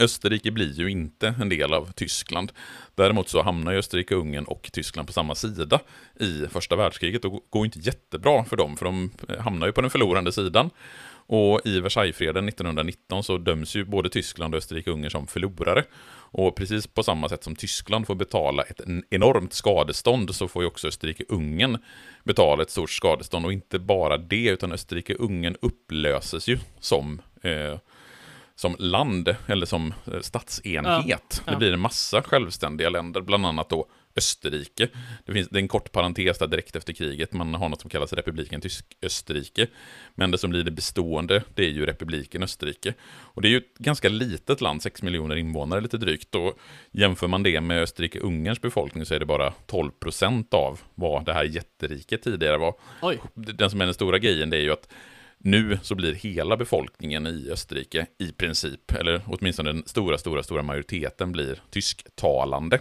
Österrike blir ju inte en del av Tyskland. Däremot så hamnar ju Österrike-Ungern och Tyskland på samma sida i första världskriget och går inte jättebra för dem, för de hamnar ju på den förlorande sidan. Och i Versaillesfreden 1919 så döms ju både Tyskland och Österrike-Ungern som förlorare. Och precis på samma sätt som Tyskland får betala ett enormt skadestånd så får ju också Österrike-Ungern betala ett stort skadestånd. Och inte bara det, utan Österrike-Ungern upplöses ju som eh, som land eller som eh, statsenhet. Ja, ja. Det blir en massa självständiga länder, bland annat då Österrike. Det, finns, det är en kort parentes där direkt efter kriget, man har något som kallas republiken Tysk-Österrike. Men det som blir det bestående, det är ju republiken Österrike. Och det är ju ett ganska litet land, 6 miljoner invånare lite drygt. Och jämför man det med Österrike-Ungerns befolkning så är det bara 12 procent av vad det här jätteriket tidigare var. Oj. Den som är den stora grejen, det är ju att nu så blir hela befolkningen i Österrike i princip, eller åtminstone den stora, stora, stora majoriteten blir tysktalande.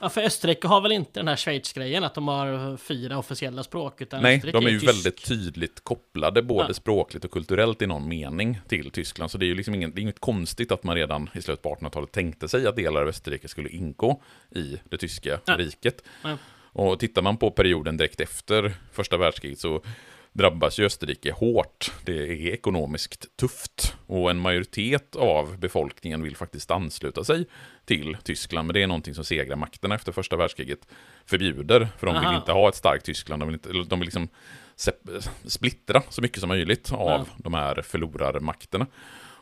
Ja, för Österrike har väl inte den här Schweiz-grejen att de har fyra officiella språk? Utan Nej, Österrike de är ju är väldigt tydligt kopplade både ja. språkligt och kulturellt i någon mening till Tyskland. Så det är ju liksom ingen, det är inget konstigt att man redan i slutet på 1800-talet tänkte sig att delar av Österrike skulle ingå i det tyska ja. riket. Och tittar man på perioden direkt efter första världskriget så drabbas ju Österrike hårt. Det är ekonomiskt tufft och en majoritet av befolkningen vill faktiskt ansluta sig till Tyskland. Men det är någonting som segrarmakterna efter första världskriget förbjuder. För de Aha. vill inte ha ett starkt Tyskland. De vill, inte, de vill liksom splittra så mycket som möjligt av ja. de här förlorarmakterna.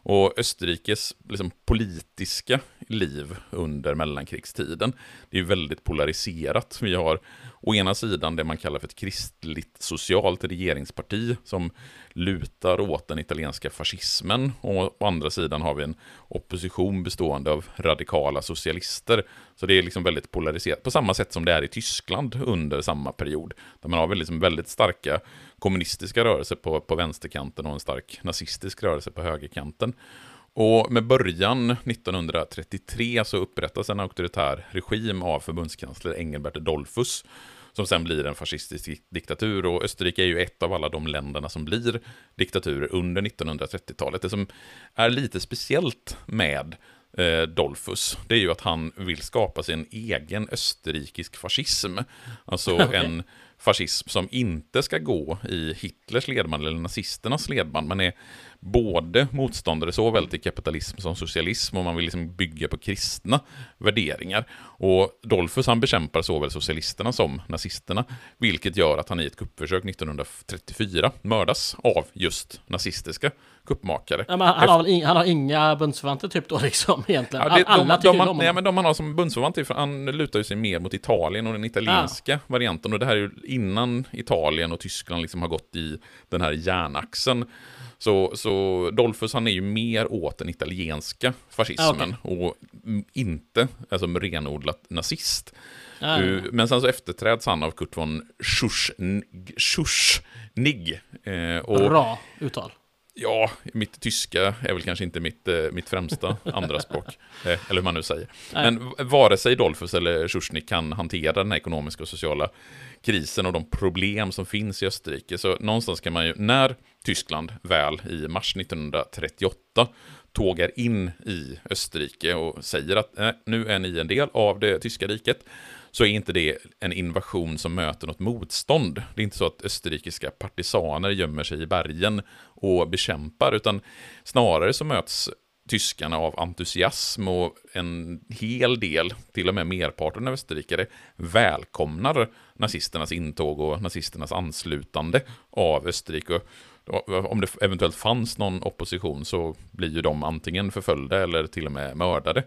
Och Österrikes liksom, politiska liv under mellankrigstiden, det är väldigt polariserat. Vi har å ena sidan det man kallar för ett kristligt socialt regeringsparti som lutar åt den italienska fascismen och å andra sidan har vi en opposition bestående av radikala socialister. Så det är liksom väldigt polariserat, på samma sätt som det är i Tyskland under samma period, där man har väldigt, liksom väldigt starka kommunistiska rörelser på, på vänsterkanten och en stark nazistisk rörelse på högerkanten. Och med början 1933 så upprättas en auktoritär regim av förbundskansler Engelbert Dollfuss som sen blir en fascistisk diktatur. Och Österrike är ju ett av alla de länderna som blir diktaturer under 1930-talet. Det som är lite speciellt med eh, Dolphus, det är ju att han vill skapa sin egen österrikisk fascism. Alltså en fascism som inte ska gå i Hitlers ledband eller nazisternas ledband, men är både motståndare såväl till kapitalism som socialism och man vill liksom bygga på kristna värderingar. Och Dolphus han bekämpar såväl socialisterna som nazisterna, vilket gör att han i ett kuppförsök 1934 mördas av just nazistiska kuppmakare. Ja, han, har väl ing, han har inga bundsförvanter typ då liksom egentligen? Ja, det, Alla de, tycker de, om han, nej, honom. men de han har som bundsförvant, han lutar ju sig mer mot Italien och den italienska varianten. Och det här är ju innan Italien och Tyskland liksom har gått i den här järnaxeln. Så, så Dolphus han är ju mer åt den italienska fascismen och mm, inte alltså, renodlat nazist. Ja, Uh, Men sen så efterträds han av Kurt von Schuschnigg. Schuschnigg. Eh, och Bra uttal. Ja, mitt tyska är väl kanske inte mitt, eh, mitt främsta andraspråk. Eh, eller hur man nu säger. Men vare sig Dolphus eller Schuschnigg kan hantera den här ekonomiska och sociala krisen och de problem som finns i Österrike. Så någonstans kan man ju, när Tyskland väl i mars 1938 tågar in i Österrike och säger att äh, nu är ni en del av det tyska riket, så är inte det en invasion som möter något motstånd. Det är inte så att österrikiska partisaner gömmer sig i bergen och bekämpar, utan snarare så möts tyskarna av entusiasm och en hel del, till och med merparten av österrikare, välkomnar nazisternas intåg och nazisternas anslutande av Österrike. Om det eventuellt fanns någon opposition så blir ju de antingen förföljda eller till och med mördade.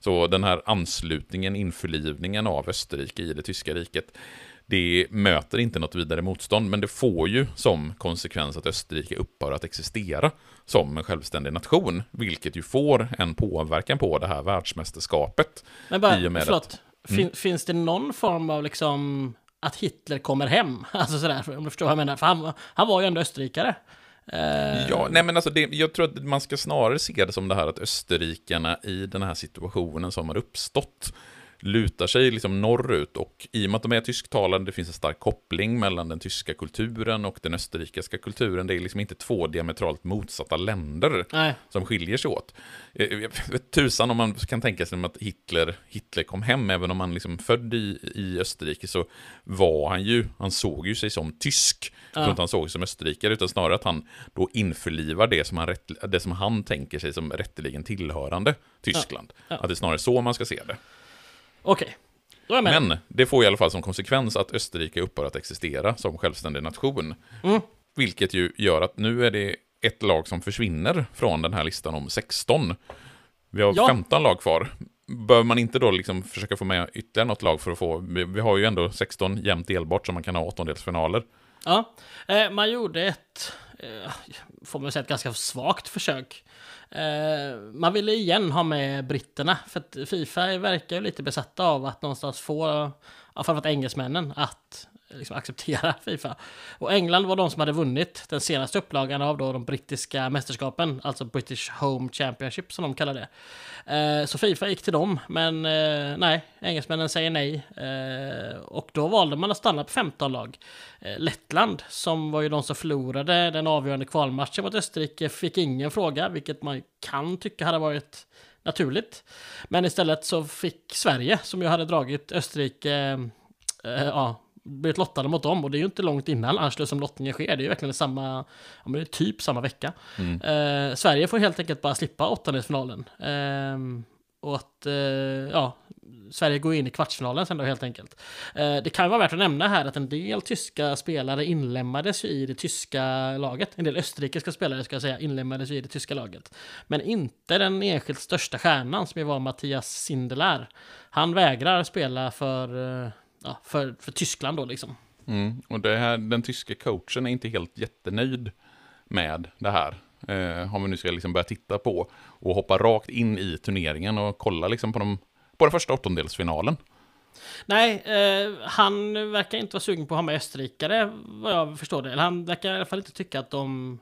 Så den här anslutningen, införlivningen av Österrike i det tyska riket, det möter inte något vidare motstånd, men det får ju som konsekvens att Österrike upphör att existera som en självständig nation, vilket ju får en påverkan på det här världsmästerskapet. Men bara, I och med förlåt. Fin, Finns det någon form av liksom att Hitler kommer hem? Alltså sådär, om du förstår vad jag menar. För han, han var ju ändå österrikare. Eh, ja, nej men alltså det, jag tror att man ska snarare se det som det här att österrikarna i den här situationen som har uppstått lutar sig liksom norrut och i och med att de är tysktalande, det finns en stark koppling mellan den tyska kulturen och den österrikiska kulturen. Det är liksom inte två diametralt motsatta länder Nej, som skiljer sig åt. Eh, Jag vet tusan om man kan tänka sig att Hitler, Hitler kom hem, även om han liksom född i, i Österrike så var han ju, han såg ju sig som tysk. Jag tror Ja. inte han såg sig som österrikare, utan snarare att han då införlivar det som han, rätt, det som han tänker sig som rätteligen tillhörande Tyskland. Ja. Att det är snarare så man ska se det. Okej. Med. Men det får i alla fall som konsekvens att Österrike upphör att existera som självständig nation. Mm. Vilket ju gör att nu är det ett lag som försvinner från den här listan om 16. Vi har Ja. 15 lag kvar. Bör man inte då liksom försöka få med ytterligare något lag för att få... Vi, vi har ju ändå 16 jämnt delbart som man kan ha åttondelsfinaler. Ja, eh, man gjorde ett, eh, får man säga, ett ganska svagt försök. Eh, man ville igen ha med britterna, för att Fifa verkar ju lite besatta av att någonstans få, ja, framförallt engelsmännen, att liksom acceptera Fifa. Och England var de som hade vunnit den senaste upplagan av då de brittiska mästerskapen, alltså British Home Championship som de kallar det. Eh, så Fifa gick till dem, men eh, nej, engelsmännen säger nej. Eh, och då valde man att stanna på 15 lag. Eh, Lettland, som var ju de som förlorade den avgörande kvalmatchen mot Österrike, fick ingen fråga, vilket man kan tycka hade varit naturligt. Men istället så fick Sverige, som ju hade dragit Österrike, eh, ja, blivit lottade mot dem och det är ju inte långt innan Anschluss som lottningen sker. Det är ju verkligen samma, ja, men det är typ samma vecka. Eh, Sverige får helt enkelt bara slippa åttondelsfinalen. Eh, och att, eh, ja, Sverige går in i kvartsfinalen sen då helt enkelt. Eh, det kan vara värt att nämna här att en del tyska spelare inlemmades i det tyska laget. En del österrikiska spelare ska jag säga inlemmades i det tyska laget. Men inte den enskilt största stjärnan som ju var Mattias Sindelar. Han vägrar spela för, eh, ja, för, för Tyskland då liksom. Mm. Och det här, den tyska coachen är inte helt jättenöjd med det här. Eh, om vi nu ska liksom börja titta på och hoppa rakt in i turneringen och kolla liksom på, de, på den första åttondelsfinalen. Nej, eh, han verkar inte vara sugen på att ha med österrikare vad jag förstår det. Eller han verkar i alla fall inte tycka att de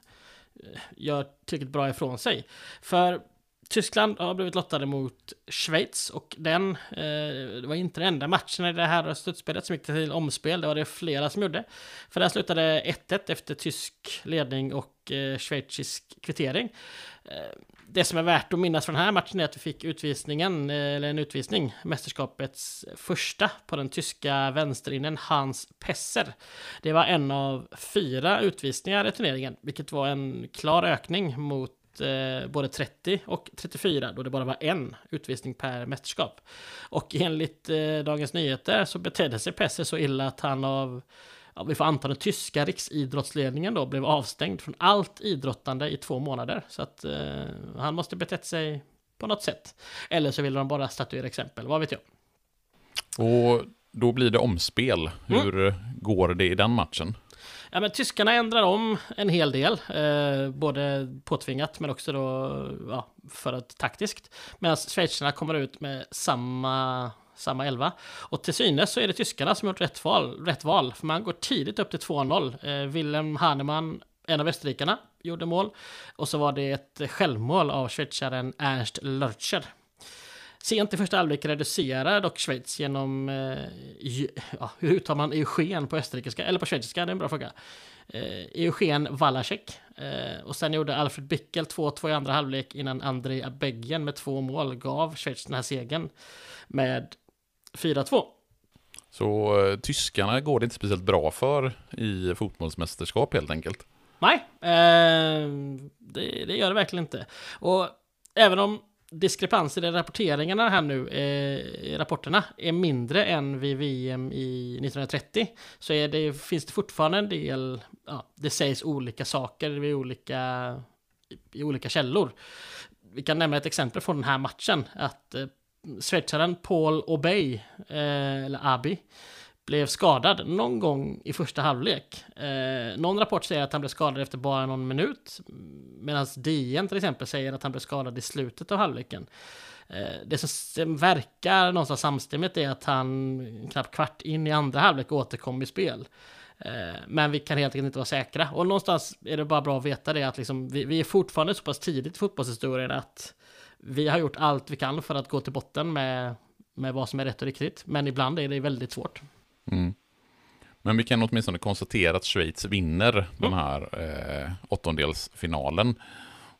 eh, gör tillräckligt bra ifrån sig. För Tyskland har blivit lottade mot Schweiz och den, eh, det var inte den enda matchen i det här slutspelet som gick till omspel, det var det flera som gjorde. För där slutade 1-1 efter tysk ledning och eh, schweizisk kvittering. Eh, det som är värt att minnas från den här matchen är att vi fick utvisningen, eh, eller en utvisning, mästerskapets första på den tyska vänsterinnen Hans Pesser. Det var en av fyra utvisningar i turneringen, vilket var en klar ökning mot eh, både 30 och 34 då det bara var en utvisning per mästerskap. Och enligt eh, Dagens Nyheter så betedde sig Pesser så illa att han av ja, vi får anta den tyska riksidrottsledningen då blev avstängd från allt idrottande i två månader. Så att eh, han måste betett sig på något sätt. Eller så vill de bara statuera exempel, vad vet jag. Och då blir det omspel. Mm. Hur mm. går det i den matchen? Ja, men tyskarna ändrar om en hel del, eh, både påtvingat men också då, ja, för att taktiskt. Medan schweizarna kommer ut med samma samma elva. Och till synes så är det tyskarna som gjort rätt val, rätt val för man går tidigt upp till 2-0. Eh, Wilhelm Hahnemann, en av österrikarna, gjorde mål. Och så var det ett självmål av schweizaren Ernst Lörcher. Sent i första halvlek reducerar dock Schweiz genom, eh, ja, hur uttalar man Eugen på österrikiska, eller på schweiziska, det är en bra fråga. Eh, Eugen Walaszek. Eh, och sen gjorde Alfred Bickel 2-2 i andra halvlek innan Andrei Abeggen med två mål gav Schweiz den här segern med 4-2. Så eh, tyskarna går det inte speciellt bra för i fotbollsmästerskap helt enkelt? Nej, eh, det, det, gör det verkligen inte. Och även om Diskrepansen i rapporteringarna här nu, eh, i rapporterna, är mindre än vid VM i 1930, så är det, finns det fortfarande en del, ja, det sägs olika saker vid olika, i olika källor. Vi kan nämna ett exempel från den här matchen, att eh, schweizaren Paul Obey, eh, eller Abi, blev skadad någon gång i första halvlek. Eh, någon rapport säger att han blev skadad efter bara någon minut, medan DN till exempel säger att han blev skadad i slutet av halvleken. Eh, det som verkar någonstans samstämmigt är att han knappt kvart in i andra halvlek återkom i spel. Eh, men vi kan helt enkelt inte vara säkra. Och någonstans är det bara bra att veta det att liksom, vi, vi är fortfarande så pass tidigt i fotbollshistorien att vi har gjort allt vi kan för att gå till botten med, med vad som är rätt och riktigt. Men ibland är det väldigt svårt. Mm. Men vi kan åtminstone konstatera att Schweiz vinner mm. den här eh, åttondelsfinalen.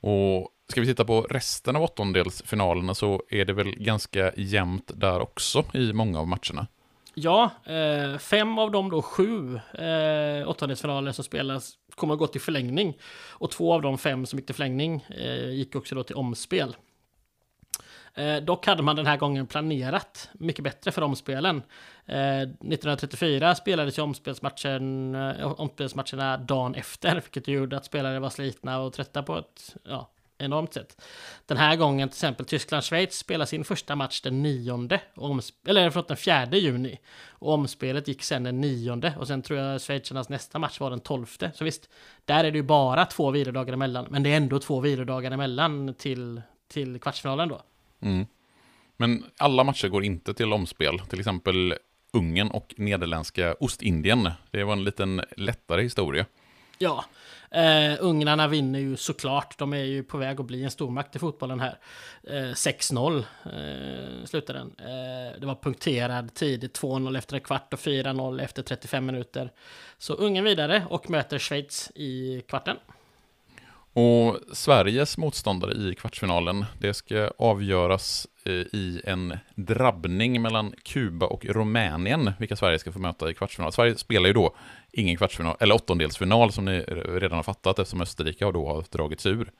Och ska vi titta på resten av åttondelsfinalerna så är det väl ganska jämnt där också i många av matcherna. Ja, eh, fem av de då sju eh, åttondelsfinaler som spelas kommer att gå till förlängning. Och två av de fem som gick till förlängning eh, gick också då till omspel. Eh, dock hade man den här gången planerat mycket bättre för omspelen. Eh, 1934 spelades ju omspelsmatchen, eh, omspelsmatcherna dagen efter, vilket gjorde att spelare var slitna och trötta på ett ja, enormt sätt. Den här gången till exempel Tyskland-Schweiz spelar sin första match den 9, eller förlåt den 4 juni. Och omspelet gick sen den 9 och sen tror jag schweizarnas nästa match var den tolfte. Så visst, där är det ju bara två vilodagar emellan, men det är ändå två vilodagar emellan till, till kvartsfinalen då. Mm. Men alla matcher går inte till omspel. Till exempel Ungern och nederländska Ostindien. Det var en liten lättare historia. Ja, eh, ungrarna vinner ju såklart. De är ju på väg att bli en stormakt i fotbollen här. Eh, 6-0 eh, slutade den. Eh, det var punkterad tid, 2-0 efter en kvart och 4-0 efter 35 minuter. Så Ungern vidare och möter Schweiz i kvarten. Och Sveriges motståndare i kvartsfinalen, det ska avgöras eh, i en drabbning mellan Kuba och Rumänien, vilka Sverige ska få möta i kvartsfinal. Sverige spelar ju då ingen kvartsfinal, eller åttondelsfinal som ni redan har fattat, eftersom Österrike har då har dragits ur.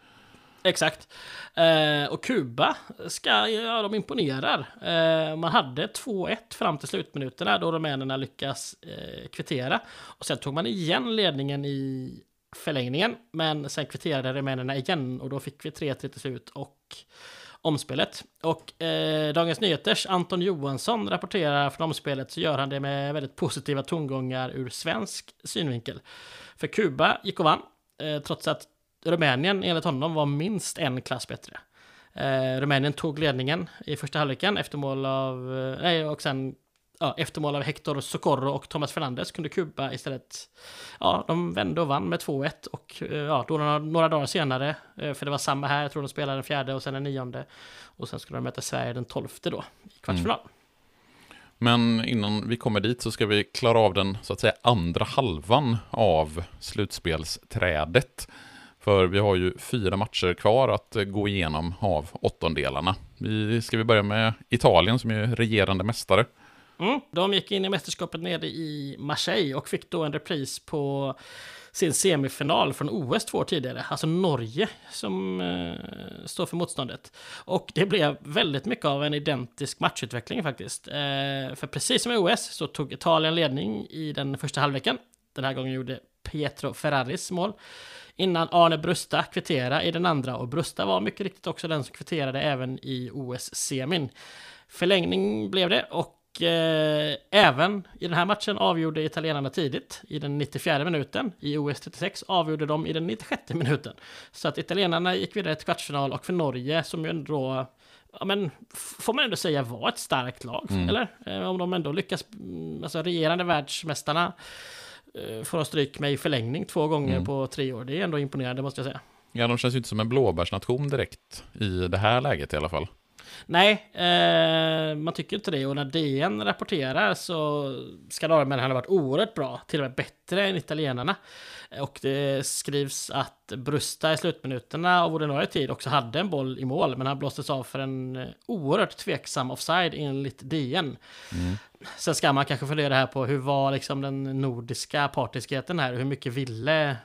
Exakt. Eh, och Kuba ska, ja de imponerar. Eh, man hade 2-1 fram till slutminuterna då rumänerna lyckas eh, kvittera. Och sen tog man igen ledningen i förlängningen. Men sen kvitterade rumänerna igen och då fick vi 3-3 till slut och omspelet. Och eh, Dagens Nyheters Anton Johansson rapporterar från omspelet så gör han det med väldigt positiva tongångar ur svensk synvinkel. För Kuba gick och vann, eh, trots att Rumänien enligt honom var minst en klass bättre. Eh, Rumänien tog ledningen i första halvleken efter mål av, eh, nej och sen ja, efter mål av Hector Socorro och Thomas Fernandes kunde Kuba istället, ja, de vände och vann med 2-1 och eh, ja, då några, några dagar senare, eh, för det var samma här, jag tror de spelade den fjärde och sen den nionde, och sen skulle de möta Sverige den tolfte då, i kvartsfinal. Mm. Men innan vi kommer dit så ska vi klara av den, så att säga, andra halvan av slutspelsträdet. För vi har ju fyra matcher kvar att gå igenom av åttondelarna. Vi ska vi börja med Italien som är regerande mästare. Mm, de gick in i mästerskapet nere i Marseille och fick då en repris på sin semifinal från OS två år tidigare, alltså Norge som eh, står för motståndet. Och det blev väldigt mycket av en identisk matchutveckling faktiskt. Eh, för precis som i OS så tog Italien ledning i den första halvleken. Den här gången gjorde Pietro Ferraris mål. Innan Arne Brusta kvitterade i den andra och Brusta var mycket riktigt också den som kvitterade även i OS-semin. Förlängning blev det och eh, även i den här matchen avgjorde italienarna tidigt i den 94 minuten. I OS 36 avgjorde de i den 96 minuten. Så att italienarna gick vidare till kvartsfinal och för Norge som ju ändå ja, men får man ändå säga var ett starkt lag, mm. eller? Eh, om de ändå lyckas, mm, alltså regerande världsmästarna eh, får de stryk med i förlängning två gånger mm. på tre år. Det är ändå imponerande måste jag säga. Ja, de känns ju inte som en blåbärsnation direkt i det här läget i alla fall. Nej, eh, man tycker inte det. Och när DN rapporterar så ska norrmännen ha varit oerhört bra, till och med bättre än italienarna. Och det skrivs att Brusta i slutminuterna av ordinarie tid också hade en boll i mål, men han blåstes av för en oerhört tveksam offside enligt DN. Mm. Sen ska man kanske fundera här på hur var liksom den nordiska partiskheten här, hur mycket ville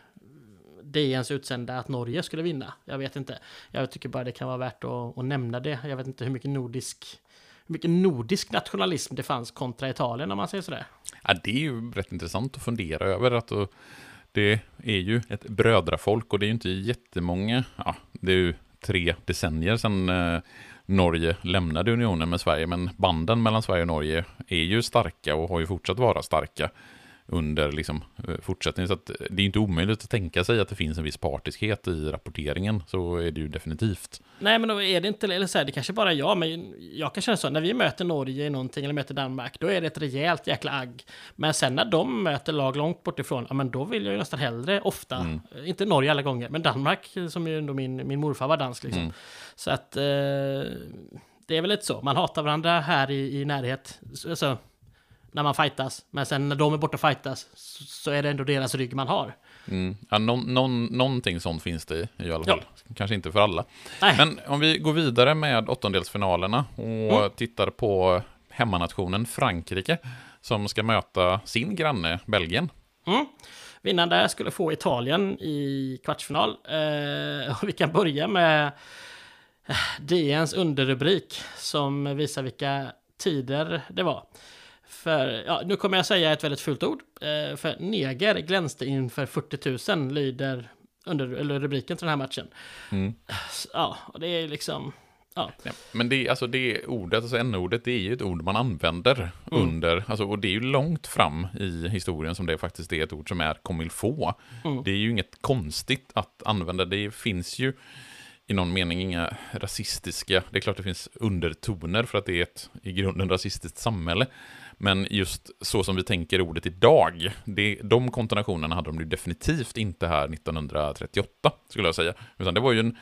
DNs utsända att Norge skulle vinna. Jag vet inte. Jag tycker bara det kan vara värt att, att nämna det. Jag vet inte hur mycket nordisk hur mycket nordisk nationalism det fanns kontra Italien om man säger sådär. Ja, det är ju rätt intressant att fundera över. att Det är ju ett brödrafolk och det är ju inte jättemånga, ja, det är ju tre decennier sedan eh, Norge lämnade unionen med Sverige, men banden mellan Sverige och Norge är ju starka och har ju fortsatt vara starka under liksom, eh, fortsättningen. Så att det är inte omöjligt att tänka sig att det finns en viss partiskhet i rapporteringen. Så är det ju definitivt. Nej, men då är det inte, eller så här, det kanske bara är jag, men jag kan känna så, när vi möter Norge i någonting, eller möter Danmark, då är det ett rejält jäkla agg. Men sen när de möter lag långt bortifrån, ja men då vill jag ju nästan hellre, ofta, mm. inte Norge alla gånger, men Danmark, som ju ändå min, min morfar var dansk liksom. Mm. Så att, eh, det är väl lite så, man hatar varandra här i, i närhet. Alltså, när man fightas. Men sen när de är borta och fightas så är det ändå deras rygg man har. Mm. Ja, någon, någon, någonting sånt finns det i alla fall. Ja. Kanske inte för alla. Nej. Men om vi går vidare med åttondelsfinalerna och mm. tittar på hemmanationen Frankrike som ska möta sin granne Belgien. Mm. Vinnaren där skulle få Italien i kvartsfinal. Eh, vi kan börja med eh, DNs underrubrik som visar vilka tider det var. För, ja, nu kommer jag säga ett väldigt fult ord. Eh, för neger glänste inför 40 000 lyder under eller rubriken till den här matchen. Mm. Ja, och det är liksom... Ja. ja. men det, alltså det ordet, alltså n-ordet, det är ju ett ord man använder mm. under, alltså, och det är ju långt fram i historien som det faktiskt är ett ord som är comme få. Mm. Det är ju inget konstigt att använda, det finns ju i någon mening inga rasistiska, det är klart det finns undertoner för att det är ett i grunden rasistiskt samhälle. Men just så som vi tänker ordet idag, det, de kontonationerna hade de ju definitivt inte här 1938, skulle jag säga. Utan det var ju en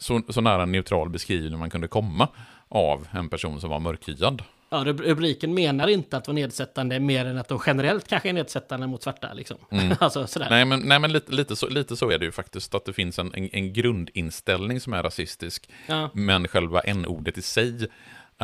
så, så nära neutral beskrivning man kunde komma av en person som var mörkhyad. Ja, rubriken menar inte att vara nedsättande mer än att de generellt kanske är nedsättande mot svarta. Liksom. Mm. alltså, sådär. Nej, men, nej, men lite, lite, så, lite så är det ju faktiskt, att det finns en, en, en grundinställning som är rasistisk, ja. men själva n-ordet i sig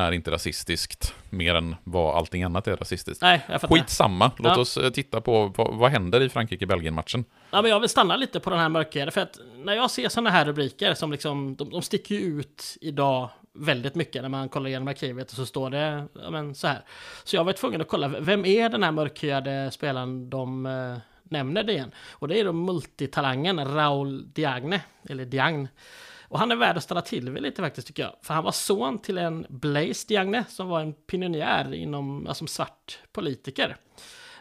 är inte rasistiskt mer än vad allting annat är rasistiskt. Nej, jag fattar. Skitsamma, låt ja. oss eh, titta på vad, vad händer i Frankrike-Belgien-matchen. Ja, men jag vill stanna lite på den här mörkhyade, för att när jag ser sådana här rubriker som liksom, de, de sticker ju ut idag väldigt mycket när man kollar igenom arkivet och så står det ja, men, så här. Så jag var tvungen att kolla, vem är den här mörkhyade spelaren de eh, nämner det igen? Och det är då multitalangen Raoul Diagne, eller Diagne. Och han är värd att stanna till vid lite faktiskt tycker jag. För han var son till en Blaise Diagne som var en pionjär inom, alltså svart politiker.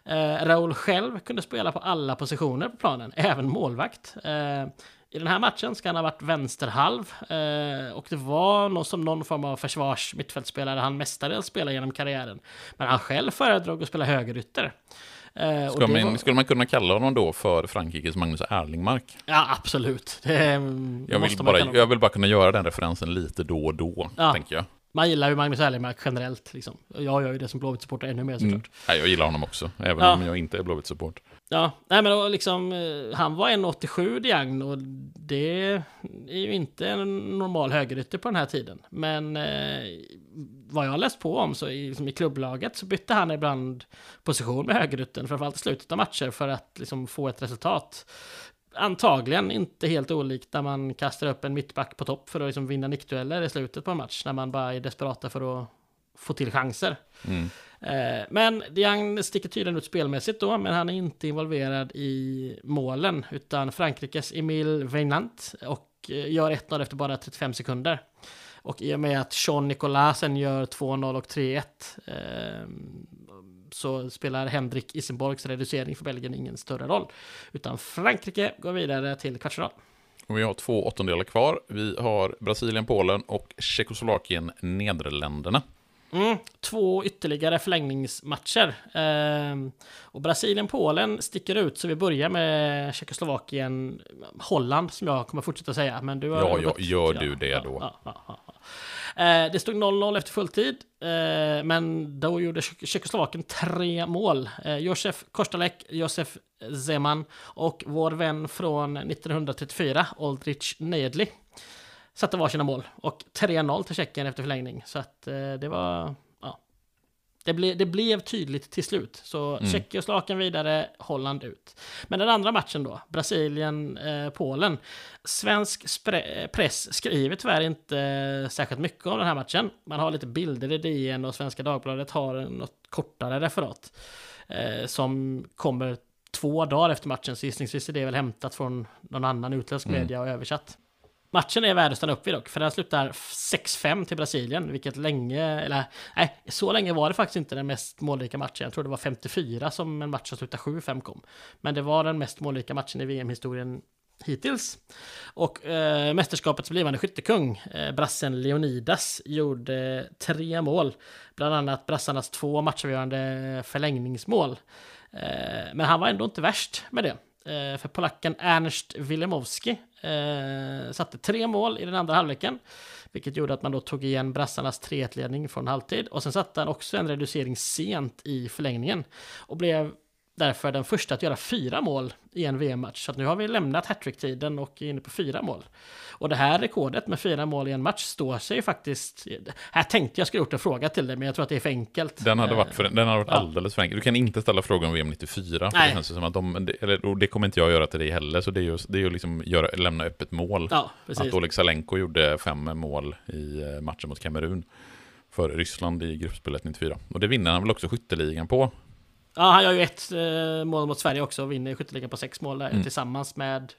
Eh, Raoul själv kunde spela på alla positioner på planen, även målvakt. Eh, i den här matchen ska han ha varit vänsterhalv eh, och det var någon, som någon form av försvars mittfältspelare han mestadels spelade genom karriären. Men han själv föredrog att spela högerytter. Eh, Ska man, var... Skulle man kunna kalla honom då för Frankrikes Magnus Erlingmark? Ja, absolut. Det, jag, vill bara, jag vill bara kunna göra den referensen lite då och då, ja. tänker jag. Man gillar ju Magnus Erlingmark generellt. Liksom. Jag gör ju det som Blåvitt-supporter ännu mer såklart. Mm. Ja, jag gillar honom också, även ja. om jag inte är Blåvitt-support. Ja, nej men då, liksom, eh, han var 1,87 Diang och det är ju inte en normal högerytter på den här tiden. Men eh, vad jag har läst på om så i, liksom i klubblaget så bytte han ibland position med högerytten, framförallt i slutet av matcher för att liksom, få ett resultat. Antagligen inte helt olikt när man kastar upp en mittback på topp för att liksom vinna nickdueller i slutet på en match, när man bara är desperata för att få till chanser. Mm. Eh, men Diang sticker tydligen ut spelmässigt då, men han är inte involverad i målen, utan Frankrikes Emil Veinant och eh, gör 1-0 efter bara 35 sekunder. Och i och med att Jean Nicolasen gör 2-0 och 3-1 eh, så spelar Henrik Isenborgs reducering för Belgien ingen större roll. Utan Frankrike går vidare till kvartsfinal. Och vi har två åttondelar kvar. Vi har Brasilien, Polen och Tjeckoslovakien, Nederländerna. Mm, två ytterligare förlängningsmatcher. Ehm, och Brasilien-Polen sticker ut, så vi börjar med Tjeckoslovakien, Holland som jag kommer fortsätta säga. Men du har ja, ja, gör du det då. Ja, ja, ja, Eh, det stod 0-0 efter fulltid, eh, men då gjorde Tjeckoslovakien tre mål. Eh, Josef Kostalek, Josef Zeman och vår vän från 1934, Oldrich Nedli satte varsina mål. Och 3-0 till Tjeckien efter förlängning. Så att eh, det var... Ja. Det, ble, det blev tydligt till slut. Så mm. Tjeckoslovakien vidare, Holland ut. Men den andra matchen då, Brasilien-Polen. Eh, Svensk press skriver tyvärr inte eh, särskilt mycket om den här matchen. Man har lite bilder i DN och Svenska Dagbladet har något kortare referat. Eh, som kommer två dagar efter matchen, så gissningsvis är det väl hämtat från någon annan utländsk mm. media och översatt. Matchen är värd att stanna upp vid dock, för den slutar 6-5 till Brasilien, vilket länge, eller nej, så länge var det faktiskt inte den mest målrika matchen. Jag tror det var 54 som en match som slutade 7-5 kom. Men det var den mest målrika matchen i VM-historien hittills. Och eh, mästerskapets blivande skyttekung, eh, brassen Leonidas, gjorde tre mål. Bland annat brassarnas två matchavgörande förlängningsmål. Eh, men han var ändå inte värst med det. Eh, för polacken Ernst Wilemowski eh, satte tre mål i den andra halvleken. Vilket gjorde att man då tog igen brassarnas 3-1-ledning från halvtid. Och sen satte han också en reducering sent i förlängningen. Och blev därför den första att göra fyra mål i en VM-match. Så nu har vi lämnat hattrick-tiden och är inne på fyra mål. Och det här rekordet med fyra mål i en match står sig faktiskt... Här tänkte jag skulle gjort en fråga till dig, men jag tror att det är för enkelt. Den hade varit, för, den hade varit ja. alldeles för enkel. Du kan inte ställa frågan om VM 94. Nej. Det känns som att de, eller, det kommer inte jag göra till dig heller, så det är ju, det är ju liksom göra, lämna öppet mål. Ja. Att Oleg Salenko gjorde fem mål i eh, matchen mot Kamerun för Ryssland i gruppspelet 94. Och det vinner han väl också skytteligan på. Ja, han gör ju ett eh, mål mot Sverige också och vinner skytteligan på sex mål där, mm. tillsammans med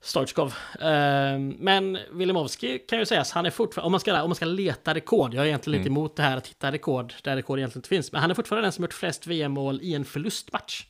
Stoichkov. Uh, men Wilimowski kan ju sägas, han är fortfarande, om man ska, om man ska leta rekord, jag är egentligen mm. lite emot det här att hitta rekord där rekord egentligen inte finns, men han är fortfarande den som gjort flest VM-mål i en förlustmatch.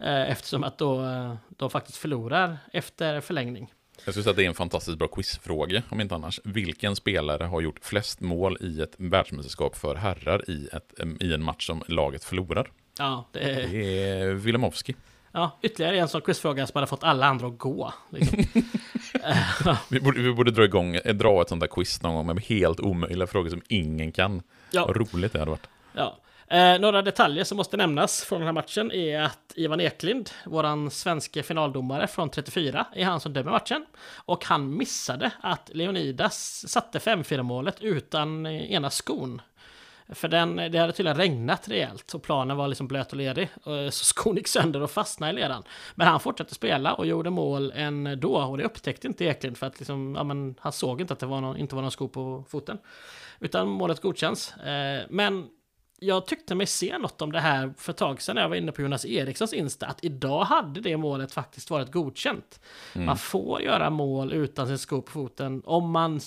Uh, eftersom att då de faktiskt förlorar efter förlängning. Jag skulle säga att det är en fantastiskt bra quizfråga, om inte annars. Vilken spelare har gjort flest mål i ett världsmästerskap för herrar i, ett, i en match som laget förlorar? Ja, det är... Det är Wilimowski. Ja, ytterligare en sån quizfråga som hade fått alla andra att gå. Liksom. vi, borde, vi borde dra igång, eh, dra ett sånt där quiz någon gång med helt omöjliga frågor som ingen kan. Ja. Vad roligt det hade varit. Ja. Eh, några detaljer som måste nämnas från den här matchen är att Ivan Eklind, våran svenska finaldomare från 34, är han som dömer matchen. Och han missade att Leonidas satte 5-4 målet utan ena skon. För den, det hade tydligen regnat rejält och planen var liksom blöt och ledig. Så skon gick sönder och fastnade i ledan. Men han fortsatte spela och gjorde mål ändå. Och det upptäckte inte Eklind för att liksom, ja, men han såg inte att det var någon, inte var någon sko på foten. Utan målet godkänns. Eh, men jag tyckte mig se något om det här för ett tag sedan när jag var inne på Jonas Erikssons Insta, att idag hade det målet faktiskt varit godkänt. Mm. Man får göra mål utan sin sko på foten om man...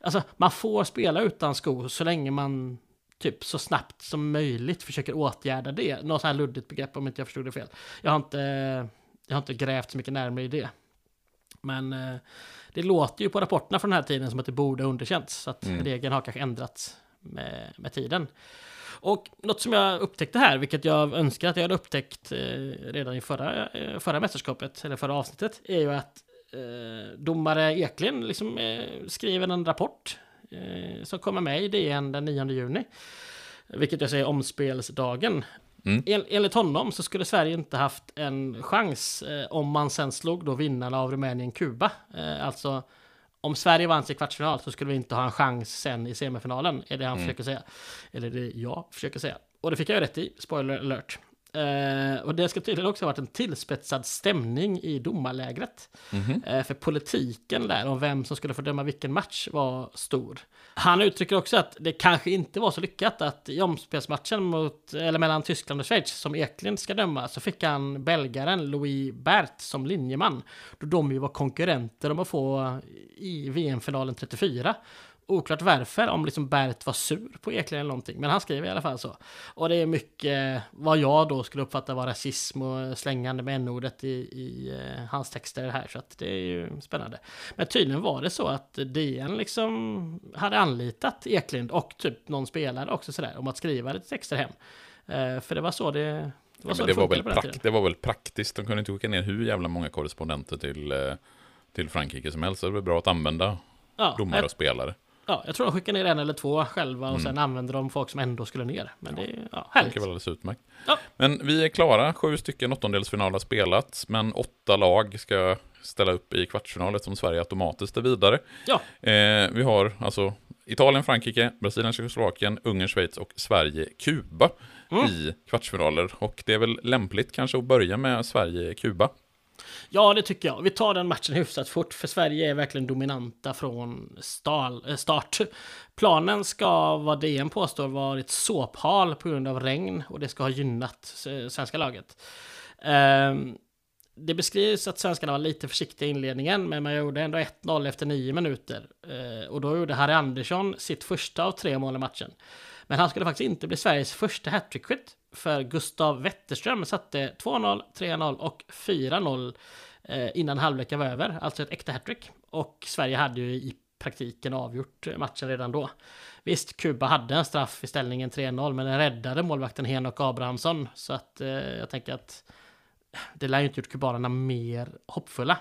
Alltså, man får spela utan sko så länge man typ så snabbt som möjligt försöker åtgärda det. Något sånt här luddigt begrepp om inte jag förstod det fel. Jag har inte, jag har inte grävt så mycket närmare i det. Men eh, det låter ju på rapporterna från den här tiden som att det borde ha underkänts. Så att Mm. regeln har kanske ändrats med, med tiden. Och något som jag upptäckte här, vilket jag önskar att jag hade upptäckt eh, redan i förra, eh, förra mästerskapet, eller förra avsnittet, är ju att eh, domare Eklind liksom, skriver en rapport som kommer med i DN den 9 juni. Vilket jag säger omspelsdagen. Mm. En, enligt honom så skulle Sverige inte haft en chans eh, om man sen slog då vinnarna av Rumänien-Kuba. Eh, alltså om Sverige vann sig i kvartsfinal så skulle vi inte ha en chans sen i semifinalen. Är det han Mm. försöker säga. Eller det jag försöker säga. Och det fick jag ju rätt i. Spoiler alert. Eh, och det ska tydligen också ha varit en tillspetsad stämning i domarlägret. Mhm. Eh, för politiken där om vem som skulle få döma vilken match var stor. Han uttrycker också att det kanske inte var så lyckat att i omspelsmatchen mot, eller mellan Tyskland och Schweiz som Eklind ska döma så fick han belgaren Louis Bert som linjeman. Då de ju var konkurrenter om att få i VM-finalen 34. Oklart varför, om liksom Bert var sur på Eklind eller någonting. Men han skriver i alla fall så. Och det är mycket vad jag då skulle uppfatta vara rasism och slängande med n-ordet i, i eh, hans texter här. Så att det är ju spännande. Men tydligen var det så att DN liksom hade anlitat Eklind och typ någon spelare också sådär om att skriva lite texter hem. Eh, för det var så det, det var, Ja, men det, var väl på den prak- tiden. det var väl praktiskt, de kunde inte skicka ner hur jävla många korrespondenter till, eh, till Frankrike som helst. Så det var bra att använda Ja, domare och spelare. Ja, jag tror de skickade ner en eller två själva och Mm. sen använde de folk som ändå skulle ner. Men det är ja, Det härligt. funkar väl alldeles utmärkt. Ja. Men vi är klara, sju stycken åttondelsfinaler har spelats, men åtta lag ska ställa upp i kvartsfinalet som Sverige automatiskt är vidare. Ja. Eh, vi har alltså Italien, Frankrike, Brasilien, Tjeckoslovakien, Ungern, Schweiz och Sverige, Kuba Mm. i kvartsfinaler. Och det är väl lämpligt kanske att börja med Sverige-Kuba. Ja, det tycker jag. Vi tar den matchen hyfsat fort, för Sverige är verkligen dominanta från stal, eh, start. Planen ska, vad DN påstår, varit såphal på grund av regn och det ska ha gynnat eh, svenska laget. Ehm, det beskrivs att svenskarna var lite försiktiga i inledningen, men man gjorde ändå 1-0 efter nio minuter. Eh, och då gjorde Harry Andersson sitt första av tre mål i matchen. Men han skulle faktiskt inte bli Sveriges första hattrickskytt, för Gustav Wetterström satte 2-0, 3-0 och 4-0 eh, innan halvleken var över, alltså ett äkta hattrick. Och Sverige hade ju i praktiken avgjort matchen redan då. Visst, Kuba hade en straff i ställningen 3-0, men den räddade målvakten Henok Abrahamsson. Så att eh, jag tänker att det lär ju inte gjort kubanerna mer hoppfulla.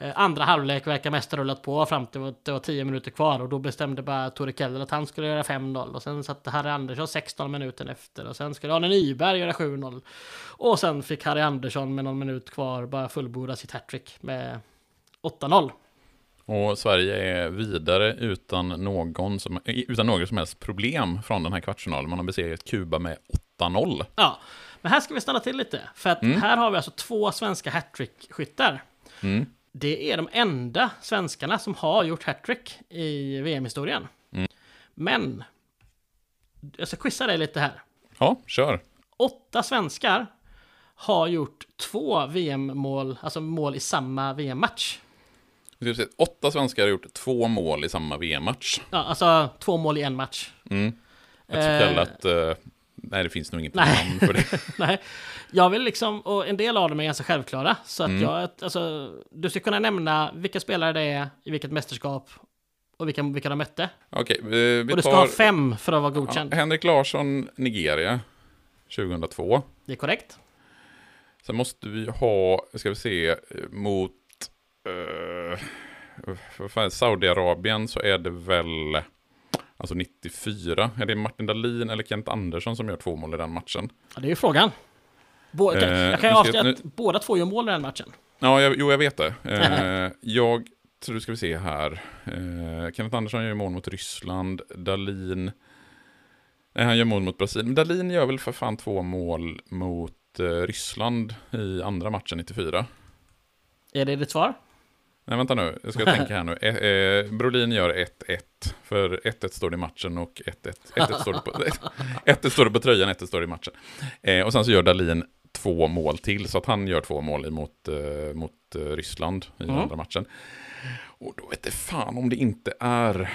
Eh, andra halvlek verkar mest rullat på fram till att det var 10 minuter kvar och då bestämde bara Tore Keller att han skulle göra 5-0 och sen satte Harry Andersson 16 minuter efter och sen skulle Arne Nyberg göra 7-0 och sen fick Harry Andersson med någon minut kvar bara fullborda sitt hattrick med 8-0. Och Sverige är vidare utan, någon som, utan några som helst problem från den här kvartsfinalen. Man har besegrat Kuba med 8-0. Ja, men här ska vi stanna till lite för att Mm. här har vi alltså två svenska hattrick-skyttar. Mm. Det är de enda svenskarna som har gjort hattrick i VM-historien. Mm. Men, jag ska quizza dig lite här. Ja, kör. Åtta svenskar har gjort två VM-mål, alltså mål i samma VM-match. Åtta svenskar har gjort två mål i samma VM-match. Ja, alltså två mål i en match. Mm. Ett så kallat... Eh, nej, det finns nog inget namn för det. Nej, jag vill liksom, och en del av dem är ganska självklara. Så att Mm. jag, alltså, du ska kunna nämna vilka spelare det är, i vilket mästerskap och vilka, vilka de mötte. Okej, vi, vi Och du ska tar... ha fem för att vara godkänd. Ja, Henrik Larsson, Nigeria, 2002. Det är korrekt. Sen måste vi ha, ska vi se, mot vad fan, Saudiarabien så är det väl, alltså 94, är det Martin Dahlin eller Kent Andersson som gör två mål i den matchen? Ja, det är ju frågan. Eh, jag kan ju avslöja nu- att båda två gör mål i den matchen. Ja, jag, jo jag vet det. Eh, jag tror, ska vi se här, eh, Kenneth Andersson gör mål mot Ryssland, Dahlin, nej han gör mål mot Brasilien, men Dahlin gör väl för fan två mål mot eh, Ryssland i andra matchen 94. Är det ditt svar? Nej, vänta nu. Jag ska tänka här nu. Eh, eh, Brolin gör 1-1. För 1-1 står det i matchen och 1-1 1-1 står, det på- 1-1 står det på tröjan, 1-1 står det i matchen. Eh, och sen så gör Dalin två mål till, så att han gör två mål eh, mot eh, Ryssland i Mm. andra matchen. Och då vet jag fan om det inte är...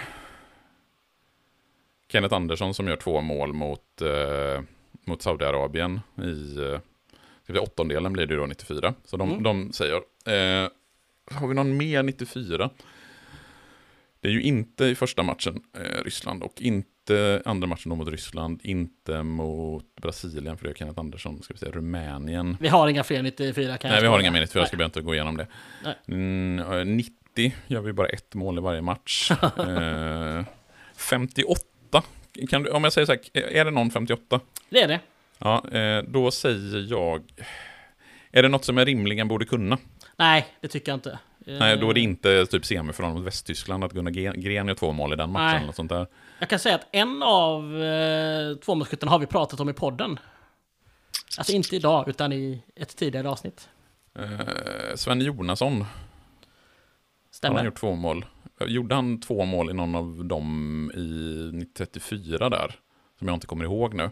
Kenneth Andersson som gör två mål mot, eh, mot Saudiarabien i eh, åttondelen blir det då 94. Så de, Mm. de säger. Eh, har vi någon mer 94? Det är ju inte i första matchen eh, Ryssland och inte andra matchen då mot Ryssland, inte mot Brasilien för det är Kenneth Andersson, ska vi säga Rumänien. Vi har inga fler 94 kan Nej, vi har inga mer 94, Nej. ska vi inte gå igenom det. Mm, eh, 90 gör vi bara ett mål i varje match. eh, 58, kan du, om jag säger så här, är det någon 58? Det är det. Ja, eh, då säger jag... Är det något som jag rimligen borde kunna? Nej, det tycker jag inte. Nej, då är det Eh, inte typ semifinal mot Västtyskland att Gunnar Gren gör två mål i den matchen. Nej. Eller något sånt där. Jag kan säga att en av eh, tvåmålsskyttarna har vi pratat om i podden. Alltså inte idag, utan i ett tidigare avsnitt. Eh, Sven Jonasson, har Stämmer. han gjort två mål? Gjorde han två mål i någon av dem i 34 där? Som jag inte kommer ihåg nu.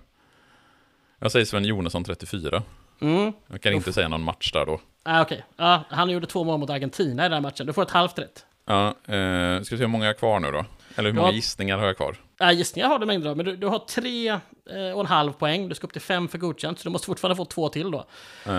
Jag säger Sven Jonasson 34. Mm. Jag kan inte säga någon match där då. Ah, Okej, ja, han gjorde två mål mot Argentina i den matchen. Du får ett halvt rätt. Ja, eh, ska vi se hur många har kvar nu då? Eller hur många Ja. gissningar har jag kvar? Äh, gissningar har du mängder av, men du, du har tre eh, och en halv poäng. Du ska upp till fem för godkänt, så du måste fortfarande få två till då. Eh,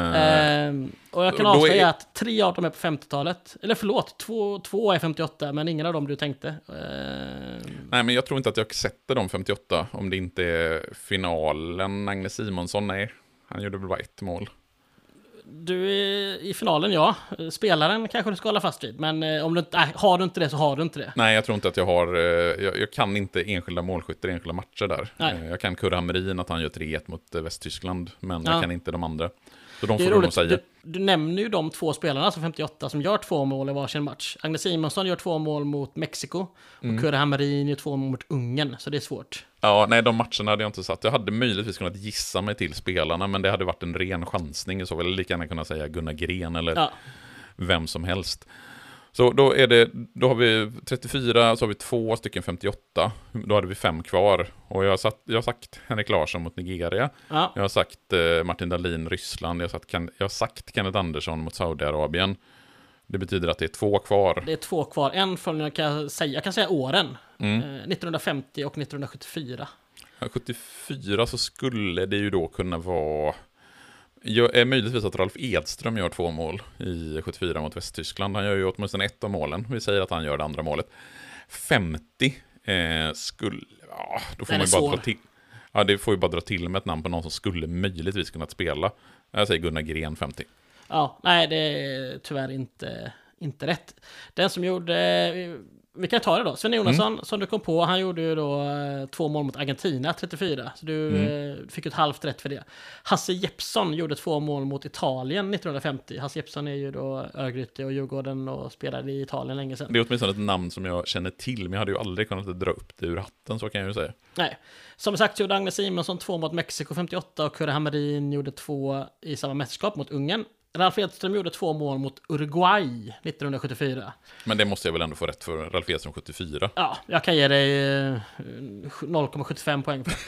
Ehm, och jag kan avslöja är- att tre av dem är på 50-talet. Eller förlåt, två, två är 58, men ingen av dem du tänkte. Ehm, Nej, men jag tror inte att jag sätter de 58 om det inte är finalen. Agnes Simonsson, nej. Han gjorde väl bara ett mål. Du är i finalen, ja. Spelaren kanske du ska hålla fast vid, men eh, om du nej, har du inte det så har du inte det. Nej, jag tror inte att jag har... eh, Jag, jag kan inte enskilda målskyttar i enskilda matcher där. Nej. Eh, Jag kan Kurre Hamrin att han gör 3-1 mot Västtyskland, men Ja. jag kan inte de andra. Så de Det får är nog roligt, säga. du, du nämner ju de två spelarna, alltså 58, som gör två mål i varsin match. Agnes Simonsson gör två mål mot Mexiko, Mm. och Kurre Hamrin gör två mål mot Ungern, så det är svårt. Ja, nej, de matcherna hade jag inte satt. Jag hade möjligtvis kunnat gissa mig till spelarna, men det hade varit en ren chansning i så fall. Eller lika gärna kunna säga Gunnar Gren eller Ja. vem som helst. Så då, är det, då har vi 34, så har vi två stycken 58. Då hade vi fem kvar. Och jag har, satt, jag har sagt Henrik Larsson mot Nigeria. Ja. Jag har sagt eh, Martin Dahlin, Ryssland. Jag har, sagt, jag har sagt Kenneth Andersson mot Saudiarabien. Det betyder att det är två kvar. Det är två kvar. En från, jag kan säga, jag kan säga åren. Mm. Eh, 1950 och 1974. 74 så skulle det ju då kunna vara... Jag är möjligtvis att Ralf Edström gör två mål i 74 mot Västtyskland. Han gör ju åtminstone ett av målen. Vi säger att han gör det andra målet. 50 eh, skulle... Ja, då får Den man ju bara svår. dra till... Ja, det får ju bara dra till med ett namn på någon som skulle möjligtvis kunnat spela. Jag säger Gunnar Gren 50. Ja, nej, det är tyvärr inte, inte rätt. Den som gjorde... Vi kan ta det då. Sven Jonasson, som du kom på, han gjorde ju då eh, två mål mot Argentina, 34. Så du eh, fick ett halvt rätt för det. Hasse Jeppsson gjorde två mål mot Italien 1950. Hasse Jeppsson är ju då Örgryte och Djurgården och spelade i Italien länge sedan. Det är åtminstone ett namn som jag känner till, men jag hade ju aldrig kunnat dra upp det ur hatten, så kan jag ju säga. Nej. Som sagt gjorde Agnes Simonsson två mot Mexiko 58 och Kurre Hamrin gjorde två i samma mästerskap mot Ungern. Ralf Edström gjorde två mål mot Uruguay 1974. Men det måste jag väl ändå få rätt för, Ralf Edström 74. Ja, jag kan ge dig eh, 0,75 poäng för.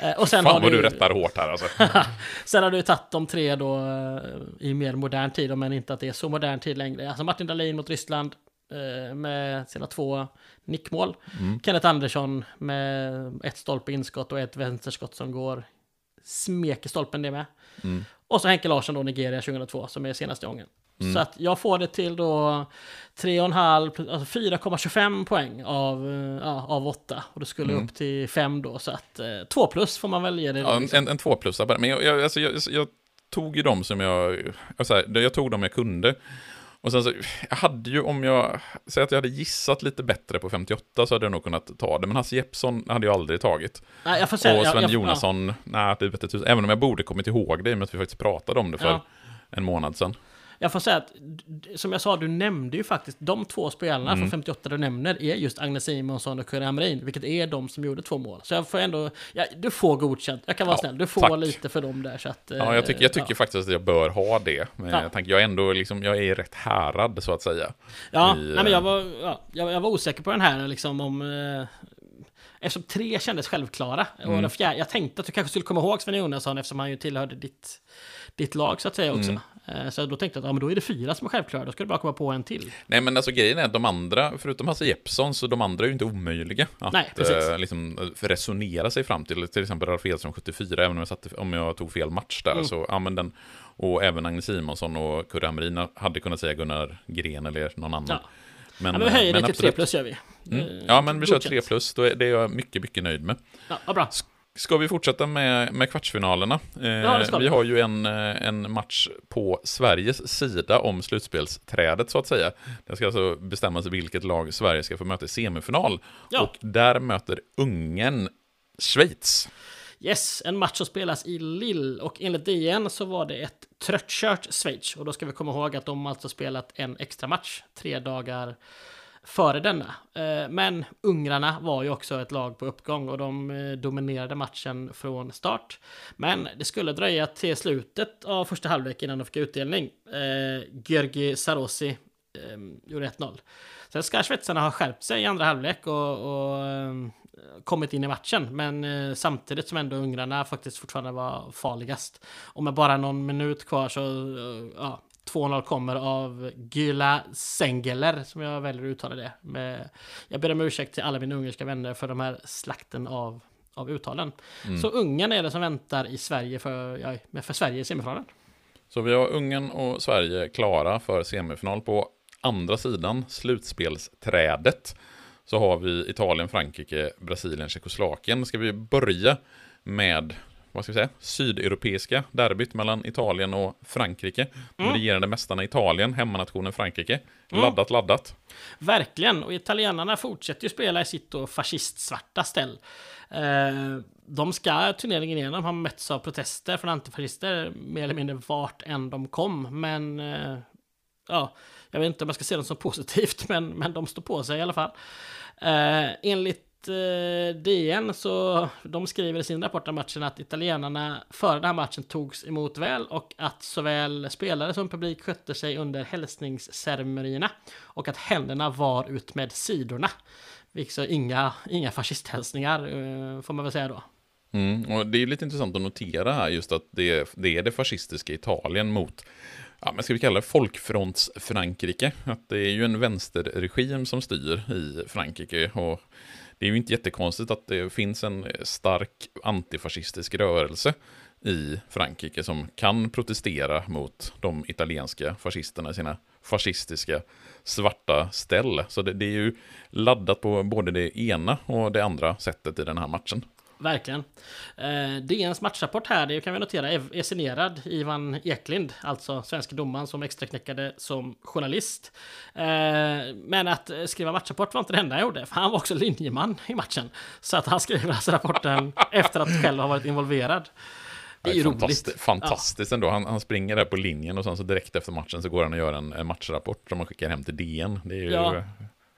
Eh, Och sen Fan har, vad du, du rättar hårt här alltså. sen har du tagit de tre då eh, i mer modern tid, men inte att det är så modern tid längre. Alltså Martin Dahlin mot Ryssland eh, med sina två nickmål. Mm. Kenneth Andersson med ett stolpe inskott och ett vänsterskott som går smek i stolpen det med. Mm. Och så Henke Larsson då, Nigeria 2002, som är senaste gången. Mm. Så att jag får det till då 3,5, alltså 4,25 poäng av, eh, ja, av 8. Och det skulle Mm. upp till 5 då, så att eh, 2 plus får man väl ge det. Ja, en, liksom. en, en tvåplussare bara. Men jag, jag, alltså, jag, jag tog ju dem som jag... Jag, så här, jag tog dem jag kunde. Och sen så, jag hade ju om jag... Säg att jag hade gissat lite bättre på 58 så hade jag nog kunnat ta det. Men Hasse Jeppsson hade jag aldrig tagit. Nej, jag får säga, och jag- Sven jag- Jonasson, nej, det vet jag tusan. Även om jag borde kommit ihåg det, i och med att vi faktiskt pratade om det för Ja. en månad sedan. Jag får säga att, som jag sa, du nämnde ju faktiskt de två spelarna Mm. från 58 du nämner är just Agnes Simonsson och Kurre Hamrin, vilket är de som gjorde två mål. Så jag får ändå, ja, du får godkänt. Jag kan vara Ja, snäll, du får tack. lite för dem där. Så att, Ja, jag tycker, jag eh, tycker ja. faktiskt att jag bör ha det. Men Ja. jag, tänker, jag, är ändå liksom, jag är rätt härad, så att säga. Ja, i, nej, men jag eh, var, ja, jag, jag var osäker på den här, liksom om... Eftersom tre kändes självklara. Mm. Och den fjärde, jag tänkte att du kanske skulle komma ihåg Sven Jonasson eftersom han ju tillhörde ditt, ditt lag så att säga också. Mm. Eh, Så då tänkte jag att ja, men då är det fyra som är självklara, då ska du bara komma på en till. Nej, men alltså grejen är att de andra, förutom Hasse Jeppsson, så de andra är ju inte omöjliga att Nej, eh, liksom, eh, resonera sig fram till. Till exempel Ralf Edström 74, även om jag, satte, om jag tog fel match där, Mm. så ja, men den, och även Agnes Simonsson och Kurre Hamrin hade kunnat säga Gunnar Gren eller någon annan. Ja. Men, Ja, men vi höjer men det till absolut. plus gör vi. Mm. Eh, Ja, men vi kör godkänt. tre plus, då är, det är jag mycket, mycket nöjd med. Ja, bra. Ska vi fortsätta med, med kvartsfinalerna? Eh, Ja, vi har ju en, eh, en match på Sveriges sida om slutspelsträdet, så att säga. Det ska alltså bestämmas vilket lag Sverige ska få möta i semifinal. Ja. Och där möter Ungern Schweiz. Yes, en match som spelas i Lille och enligt DN så var det ett tröttkört Schweiz. Och då ska vi komma ihåg att de alltså spelat en extra match tre dagar före denna. Eh, men ungrarna var ju också ett lag på uppgång och de eh, dominerade matchen från start. Men det skulle dröja till slutet av första halvlek innan de fick utdelning. Eh, Georgi Sarosi gjorde 1-0. Sen ska schweizarna ha skärpt sig i andra halvlek och, och kommit in i matchen. Men eh, samtidigt som ändå ungrarna faktiskt fortfarande var farligast. Och med bara någon minut kvar så, eh, ja, 2-0 kommer av Gyla Sengeler, som jag väljer att uttala det. Med, jag ber om ursäkt till alla mina ungerska vänner för de här slakten av, av uttalen. Så Ungern är det som väntar i Sverige för, ja, för Sverige i semifinalen. Så vi har Ungern och Sverige klara för semifinal. På andra sidan, slutspelsträdet, så har vi Italien, Frankrike, Brasilien, Tjeckoslovakien. Ska vi börja med vad ska vi säga, sydeuropeiska derbyt mellan Italien och Frankrike. De regerande mästarna Italien, hemmanationen Frankrike. Laddat, laddat. Verkligen, och italienarna fortsätter ju spela i sitt då fascistsvarta ställ. Eh, de ska turneringen igenom ha mötts av protester från antifascister mer eller mindre vart än de kom, men eh, ja, jag vet inte om jag ska se dem som positivt, men, men de står på sig i alla fall. Eh, enligt eh, DN så de skriver i sin rapport om matchen att italienarna före den här matchen togs emot väl och att såväl spelare som publik skötte sig under hälsningsceremonierna och att händerna var ut med sidorna. Vilket så inga, inga fascisthälsningar eh, får man väl säga då. Mm, och det är lite intressant att notera här just att det är det, är det fascistiska Italien mot, ja, men ska vi kalla det folkfronts-Frankrike. Att det är ju en vänsterregim som styr i Frankrike. Och det är ju inte jättekonstigt att det finns en stark antifascistisk rörelse i Frankrike som kan protestera mot de italienska fascisterna i sina fascistiska svarta ställ. Så det, det är ju laddat på både det ena och det andra sättet i den här matchen. Verkligen. Eh, DNs matchrapport här, det kan vi notera, är, signerad Ivan Eklind, alltså svenska domaren som extraknäckade som journalist. Eh, men att skriva matchrapport var inte det enda jag gjorde, för han var också linjeman i matchen. Så att han skrev alltså rapporten efter att själv ha varit involverad. Det är ju roligt. Fantastiskt ändå. Han, han springer där på linjen och sen så direkt efter matchen så går han och gör en, en matchrapport som han skickar hem till DN. Det är ju Ja,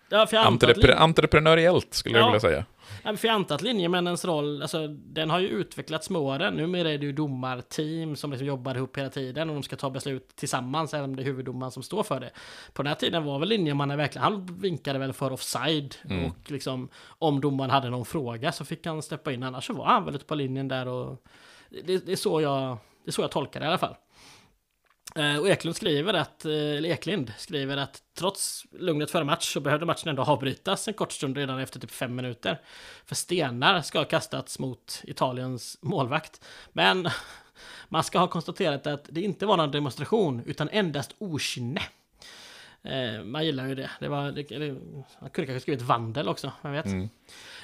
Ja, för jag entrepre- entreprenöriellt skulle jag Ja. vilja säga. Ja, för jag antar att linjemännens roll, alltså, den har ju utvecklats med åren. Numera är det ju domarteam som liksom jobbar ihop hela tiden och de ska ta beslut tillsammans, även om det är huvuddomaren som står för det. På den här tiden var väl linjemannen verkligen, han vinkade väl för offside och liksom om domaren hade någon fråga så fick han steppa in, annars så var han väl ute på linjen där och det, det är så jag, det är så jag tolkar det i alla fall. Eh, och Eklund skriver att, eh, eller Eklind skriver att trots lugnet före match så behövde matchen ändå avbrytas en kort stund redan efter typ fem minuter. För stenar ska ha kastats mot Italiens målvakt. Men man ska ha konstaterat att det inte var någon demonstration utan endast okynne. Eh, man gillar ju det. det, var, det eller, han kunde kanske skrivit vandel också, vem vet. Mm.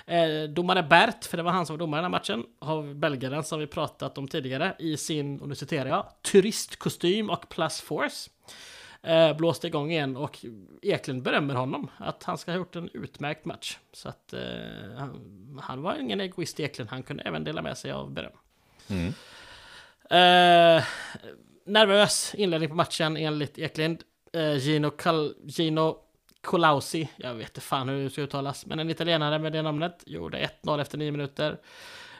Eh, domare Bert, för det var han som var domare i den här matchen, har belgaren som vi pratat om tidigare i sin, och nu citerar jag, turistkostym och plus force. Eh, blåste igång igen och Eklund berömmer honom att han ska ha gjort en utmärkt match. Så att eh, han, han var ingen egoist Eklund, han kunde även dela med sig av beröm. Mm. Eh, nervös inledning på matchen enligt Eklind. Eh, Gino, Cal- Gino Colausi, jag vet inte fan hur det ska uttalas, men en italienare med det namnet gjorde 1-0 efter 9 minuter.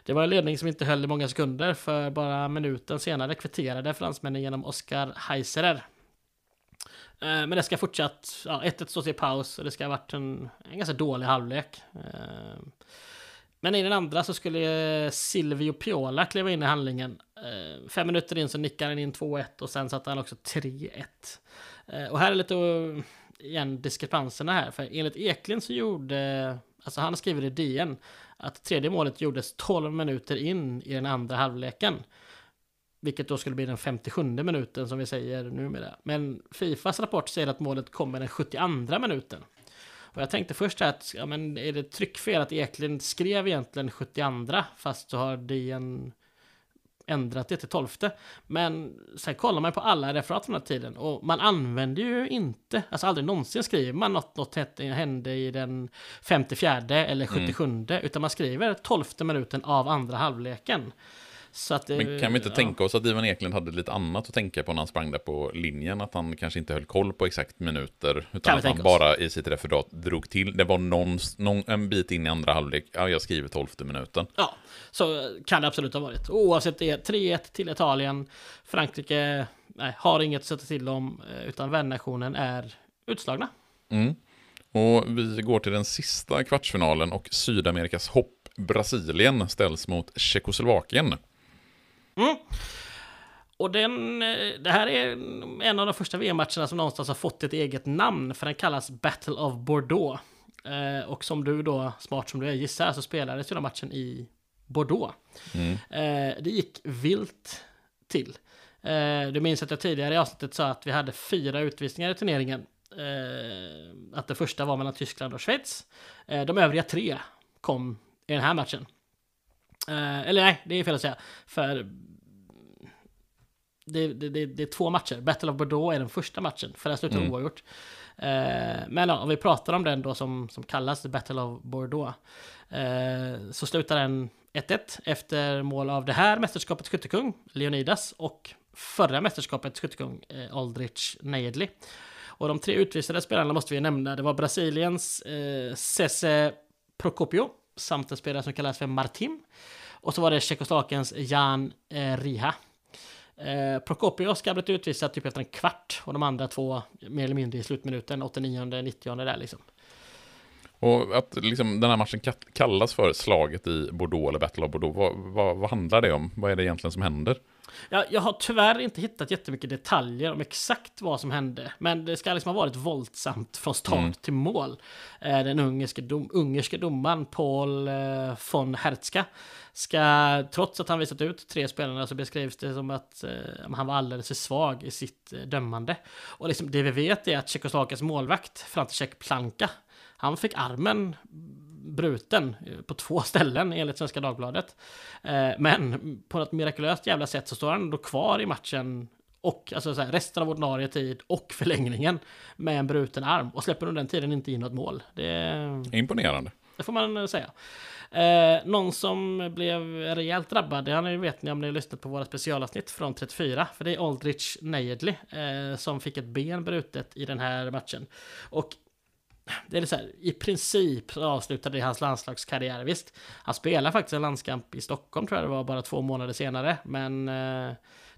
Det var en ledning som inte höll i många sekunder, för bara minuten senare kvitterade fransmännen genom Oscar Heiserer. Eh, men det ska fortsatt, ja, 1-1 står till paus och det ska ha varit en, en ganska dålig halvlek. Eh, men i den andra så skulle eh, Silvio Piola kliva in i handlingen. Fem minuter in så nickade han in 2-1 och sen satte han också 3-1. Och här är lite igen diskrepanserna här. För enligt Eklind så gjorde, alltså han skriver i DN att tredje målet gjordes 12 minuter in i den andra halvleken. Vilket då skulle bli den 57 minuten som vi säger numera. Men Fifas rapport säger att målet kommer den 72 minuten. Och jag tänkte först att, ja men är det tryckfel att Eklind skrev egentligen 72 fast så har DN ändrat det till 12. Men sen kollar man på alla referat från den här tiden och man använder ju inte, alltså aldrig någonsin skriver man något, något hände i den 54 eller 77 mm. utan man skriver 12 minuten av andra halvleken. Att, Men kan vi inte ja. tänka oss att Ivan Eklund hade lite annat att tänka på när han sprang där på linjen? Att han kanske inte höll koll på exakt minuter, utan att han oss? bara i sitt referat drog till. Det var någon, någon, en bit in i andra halvlek, ja, jag skriver tolfte minuten. Ja, så kan det absolut ha varit. Oavsett det, 3-1 till Italien. Frankrike nej, har inget att sätta till om, eh, utan vännationen är utslagna. Mm. Och vi går till den sista kvartsfinalen och Sydamerikas hopp Brasilien ställs mot Tjeckoslovakien. Mm. Och den, eh, det här är en av de första VM-matcherna som någonstans har fått ett eget namn, för den kallas Battle of Bordeaux. Eh, och som du då, smart som du är, gissar, så spelades ju den matchen i Bordeaux. Mm. Eh, det gick vilt till. Eh, du minns att jag tidigare i avsnittet sa att vi hade fyra utvisningar i turneringen. Att det första var mellan Tyskland och Schweiz. De övriga tre kom i den här matchen. Uh, eller nej, det är fel att säga. För det, det, det, det, är två matcher. Battle of Bordeaux är den första matchen, för den slutar mm. oavgjort. Uh, men ja, om vi pratar om den då som, som kallas Battle of Bordeaux. Uh, så slutar den 1-1 efter mål av det här mästerskapets skyttekung, Leonidas, och förra mästerskapets skyttekung, eh, Aldrich Nejedli. Och de tre utvisade spelarna måste vi nämna. Det var Brasiliens eh, Cese Procopio, samt en spelare som kallas för Martim. Och så var det Tjeckoslovakiens Jan eh, Riha. Eh, Prokopios ska ha blivit utvisad typ efter en kvart och de andra två mer eller mindre i slutminuten, 89 90 där liksom. Och att liksom den här matchen kallas för slaget i Bordeaux eller Battle of Bordeaux, vad, vad, vad handlar det om? Vad är det egentligen som händer? Ja, jag har tyvärr inte hittat jättemycket detaljer om exakt vad som hände. Men det ska liksom ha varit våldsamt från start mm. till mål. Eh, den ungerske, dom, ungerske domaren Paul eh, von Herzka ska, trots att han visat ut tre spelarna, så beskrivs det som att eh, han var alldeles för svag i sitt dömande. Och liksom, det vi vet är att Tjeckoslovakiens målvakt, František Planka, han fick armen bruten på två ställen enligt Svenska Dagbladet. Eh, men på något mirakulöst jävla sätt så står han då kvar i matchen och alltså så här, resten av ordinarie tid och förlängningen med en bruten arm och släpper under den tiden inte in något mål. Det Imponerande. Det får man säga. Eh, någon som blev rejält drabbad, det har ni vet ni om ni har lyssnat på våra specialavsnitt från 34, för det är Aldrich Nejedli eh, som fick ett ben brutet i den här matchen. Och det är så här, i princip avslutade hans landslagskarriär. Visst, han spelade faktiskt en landskamp i Stockholm tror jag det var bara två månader senare. Men eh,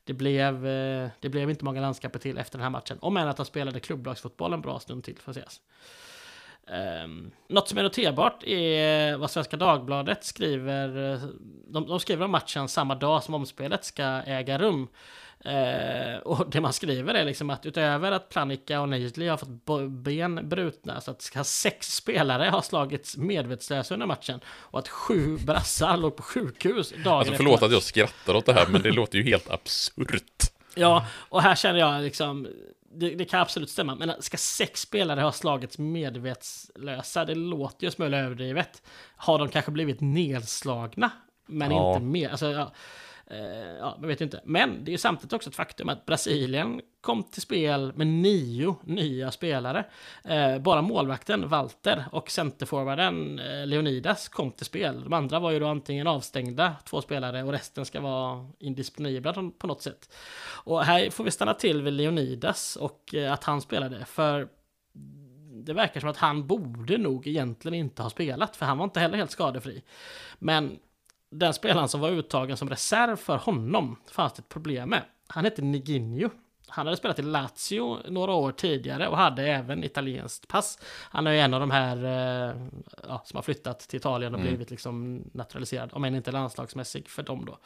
det, blev, eh, det blev inte många landskamper till efter den här matchen. Om än att han spelade klubblagsfotboll en bra stund till får ses. Um, ehm, något som är noterbart är vad Svenska Dagbladet skriver. De, de skriver om matchen samma dag som omspelet ska äga rum. Eh, och det man skriver är liksom att utöver att Planica och Nejdli har fått ben brutna så att sex spelare har slagits medvetslösa under matchen och att sju brassar låg på sjukhus dagen Alltså förlåt att jag skrattar åt det här men det låter ju helt absurt. Ja, och här känner jag liksom det, det, kan absolut stämma, men ska sex spelare ha slagits medvetslösa? Det låter ju smula överdrivet. Har de kanske blivit nedslagna? Men ja. inte mer. Alltså, ja. Eh, ja, man vet inte. Men det är samtidigt också ett faktum att Brasilien kom till spel med nio nya spelare. Eh, bara målvakten Walter och centerforwarden eh, Leonidas kom till spel. De andra var ju då antingen avstängda, två spelare, och resten ska vara indisponibla på något sätt. Och här får vi stanna till vid Leonidas och eh, att han spelade. För det verkar som att han borde nog egentligen inte ha spelat, för han var inte heller helt skadefri. Men den spelaren som var uttagen som reserv för honom fanns det ett problem med. Han hette Niginho. Han hade spelat i Lazio några år tidigare och hade även italienskt pass. Han är ju en av de här eh, ja, som har flyttat till Italien och Mm. blivit liksom naturaliserad, om än inte landslagsmässig för dem då.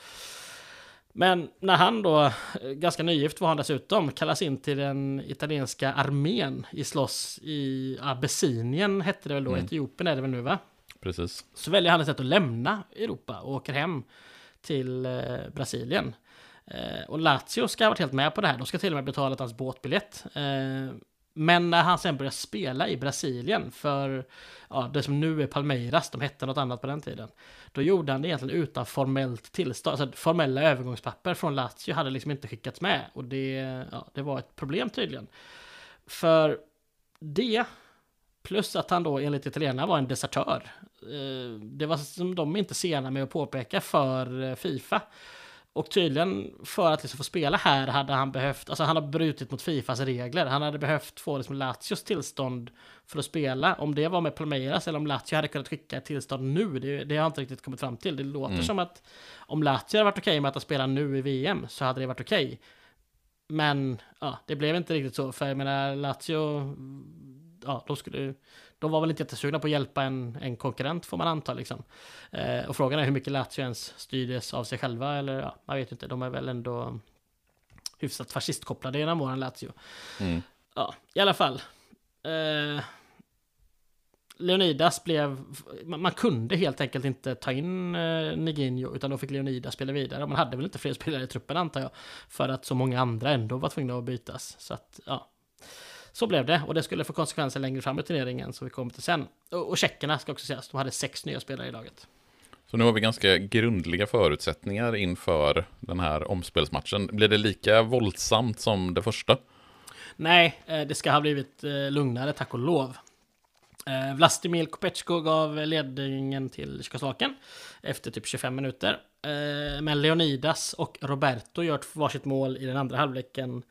Men när han då, eh, ganska nygift var han dessutom, kallas in till den italienska armén i slåss i Abessinien, hette det väl då, Mm. Etiopien är det väl nu va? Precis. Så väljer han istället att lämna Europa och åker hem till eh, Brasilien. Eh, och Lazio ska ha varit helt med på det här. De ska till och med betala hans båtbiljett. Eh, men när han sen börjar spela i Brasilien för ja, det som nu är Palmeiras, de hette något annat på den tiden. Då gjorde han det egentligen utan formellt tillstånd. Alltså formella övergångspapper från Lazio hade liksom inte skickats med. Och det, ja, det var ett problem tydligen. För det Plus att han då enligt italienarna var en desertör. Eh, Det var som de inte sena med att påpeka för eh, Fifa. Och tydligen för att liksom få spela här hade han behövt, alltså han har brutit mot Fifas regler. Han hade behövt få liksom Lazios tillstånd för att spela. Om det var med Palmeiras eller om Lazio hade kunnat skicka ett tillstånd nu, det, det har jag inte riktigt kommit fram till. Det låter Mm. som att om Lazio hade varit okej med att han spelar nu i VM så hade det varit okej. Men ja, det blev inte riktigt så, för jag menar Lazio, ja, de skulle de var väl inte jättesugna på att hjälpa en, en konkurrent får man anta liksom. Eh, och frågan är hur mycket Lazio ens styrdes av sig själva eller ja, jag vet inte. De är väl ändå hyfsat fascistkopplade genom åren Lazio. Mm. Ja, i alla fall. Eh, Leonidas blev... Man, man kunde helt enkelt inte ta in eh, Niginho utan då fick Leonidas spela vidare. Man hade väl inte fler spelare i truppen antar jag. För att så många andra ändå var tvungna att bytas. Så att, ja. Så blev det och det skulle få konsekvenser längre fram i turneringen som vi kommer till sen. Och, och tjeckerna ska också sägas, de hade sex nya spelare i laget. Så nu har vi ganska grundliga förutsättningar inför den här omspelsmatchen. Blir det lika våldsamt som det första? Nej, eh, det ska ha blivit eh, lugnare, tack och lov. Eh, Vlastimil Kopechko gav ledningen till Tjeckoslovakien efter typ 25 minuter. Men Leonidas och Roberto gör varsitt mål i den andra halvleken.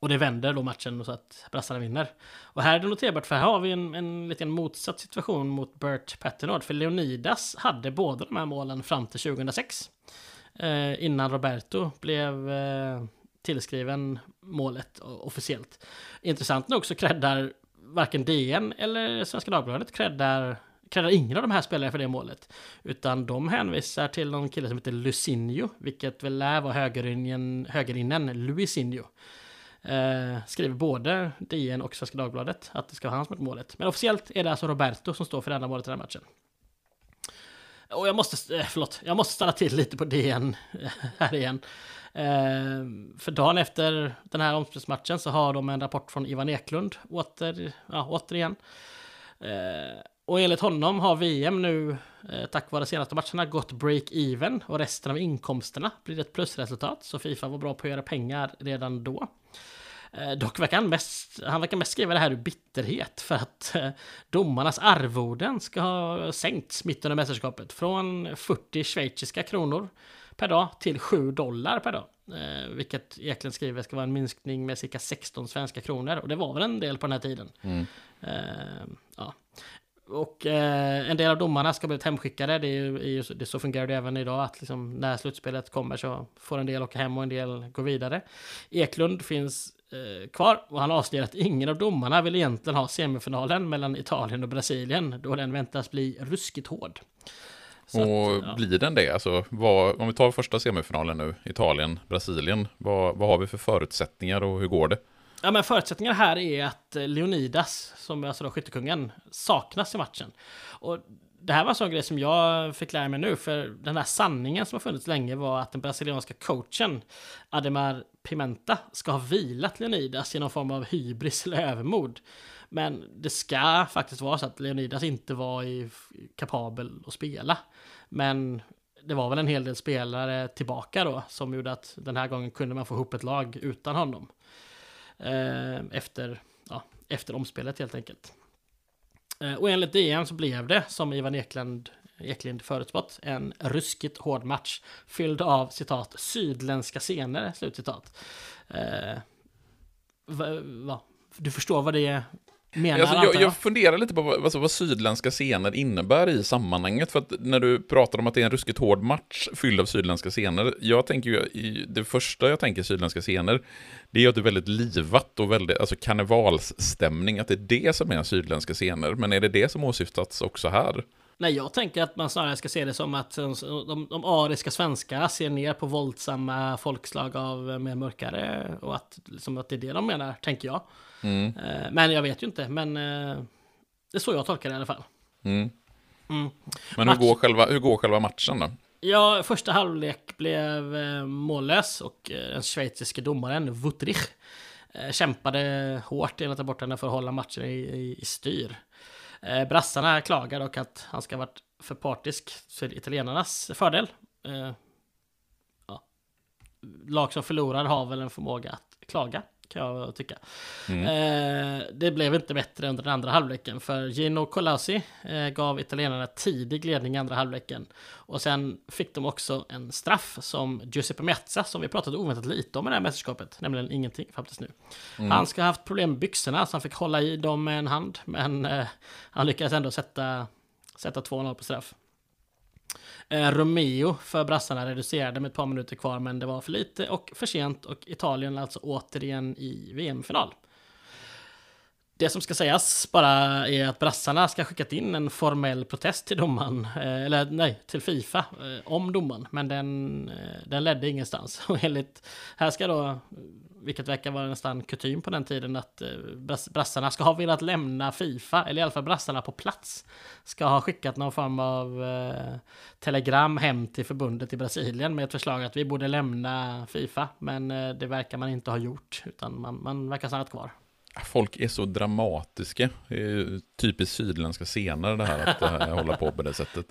Och det vänder då matchen så att brassarna vinner. Och här är det noterbart för här har vi en, en liten motsatt situation mot Bert Pattenard. För Leonidas hade båda de här målen fram till 2006. Eh, innan Roberto blev eh, tillskriven målet officiellt. Intressant nog så creddar varken DN eller Svenska Dagbladet creddar, kräddar ingen av de här spelarna för det målet. Utan de hänvisar till någon kille som heter Lucinho, vilket väl lär vara högerinnen, högerinnen Luisinho. Eh, skriver både DN och Svenska Dagbladet att det ska vara han som har målet. Men officiellt är det alltså Roberto som står för det enda målet i den här matchen. Och jag måste, eh, förlåt, jag måste stanna till lite på DN eh, här igen. Eh, för dagen efter den här omspelsmatchen så har de en rapport från Ivan Eklund åter, ja, återigen. Eh, och enligt honom har VM nu, tack vare senaste matcherna, gått break-even och resten av inkomsterna blir ett plusresultat. Så Fifa var bra på att göra pengar redan då. Eh, dock verkar han mest, han verkar mest skriva det här ur bitterhet för att eh, domarnas arvoden ska ha sänkts mitt under mästerskapet från 40 schweiziska kronor per dag till 7 dollar per dag. Eh, vilket Eklund skriver ska vara en minskning med cirka 16 svenska kronor och det var väl en del på den här tiden. Mm. Eh, ja. Och eh, en del av domarna ska bli hemskickade. Det är ju, det, så fungerar det även idag att liksom, när slutspelet kommer så får en del åka hem och en del gå vidare. Eklund finns eh, kvar och han avslöjar att ingen av domarna vill egentligen ha semifinalen mellan Italien och Brasilien då den väntas bli ruskigt hård. Så Och att, ja. blir den det? Alltså, vad, om vi tar första semifinalen nu, Italien, Brasilien, vad, vad har vi för förutsättningar och hur går det? Ja men förutsättningarna här är att eh, Leonidas, som är alltså då skyttekungen, saknas i matchen. Och det här var alltså en sån grej som jag fick lära mig nu, för den här sanningen som har funnits länge var att den brasilianska coachen Ademar Pimenta ska ha vilat Leonidas i någon form av hybris eller övermod. Men det ska faktiskt vara så att Leonidas inte var i, kapabel att spela. Men det var väl en hel del spelare tillbaka då som gjorde att den här gången kunde man få ihop ett lag utan honom. Eh, efter, ja, efter omspelet helt enkelt. Eh, och enligt DN så blev det, som Ivan Eklind, Eklind förutspått, en ruskigt hård match fylld av citat sydländska scener, slutcitat. Eh, va, va, du förstår vad det menar. Alltså, jag, jag. funderar lite på vad, alltså, vad sydländska scener innebär i sammanhanget. För att när du pratar om att det är en ruskigt hård match fylld av sydländska scener. Jag tänker ju, det första jag tänker sydländska scener, det är att det är väldigt livat och väldigt, alltså karnevalsstämning. Att det är det som är sydländska scener. Men är det det som åsyftats också här? Nej, jag tänker att man snarare ska se det som att de, de, de ariska svenskarna ser ner på våldsamma folkslag av eh, mer mörkare och att, liksom, att det är det de menar, tänker jag. Mm. Eh, Men jag vet ju inte, men eh, det är så jag tolkar det i alla fall. Mm. Mm. Men hur går, själva, hur går själva matchen då? Ja, första halvlek blev eh, mållös och den schweiziske domaren Wuttrich kämpade hårt bort henne för att hålla matchen i, i, i styr. Brassarna klagar dock att han ska ha varit för partisk för italienarnas fördel. Ja. Lag som förlorar har väl en förmåga att klaga, kan jag tycka. Mm. Eh, det blev inte bättre under den andra halvleken för Gino Colausi eh, gav italienarna tidig ledning i andra halvleken. Och sen fick de också en straff som Giuseppe Meazza, som vi pratade oväntat lite om i det här mästerskapet, nämligen ingenting fram tills nu. Han ska ha haft problem med byxorna så han fick hålla i dem med en hand, men eh, han lyckades ändå sätta, sätta 2-0 på straff. Eh, Romeo för brassarna reducerade med ett par minuter kvar, men det var för lite och för sent och Italien alltså återigen i VM-final. Det som ska sägas bara är att brassarna ska ha skickat in en formell protest till domaren, eh, eller nej, till Fifa eh, om domaren, men den, eh, den ledde ingenstans. Och enligt, här ska då, vilket verkar vara nästan kutym på den tiden, att eh, brass, brassarna ska ha velat lämna Fifa, eller i alla fall brassarna på plats, ska ha skickat någon form av eh, telegram hem till förbundet i Brasilien med ett förslag att vi borde lämna Fifa, men eh, det verkar man inte ha gjort, utan man, man verkar ha stannat kvar. Folk är så dramatiska. Det är typiskt sydländska scener det här att eh, hålla på på det sättet.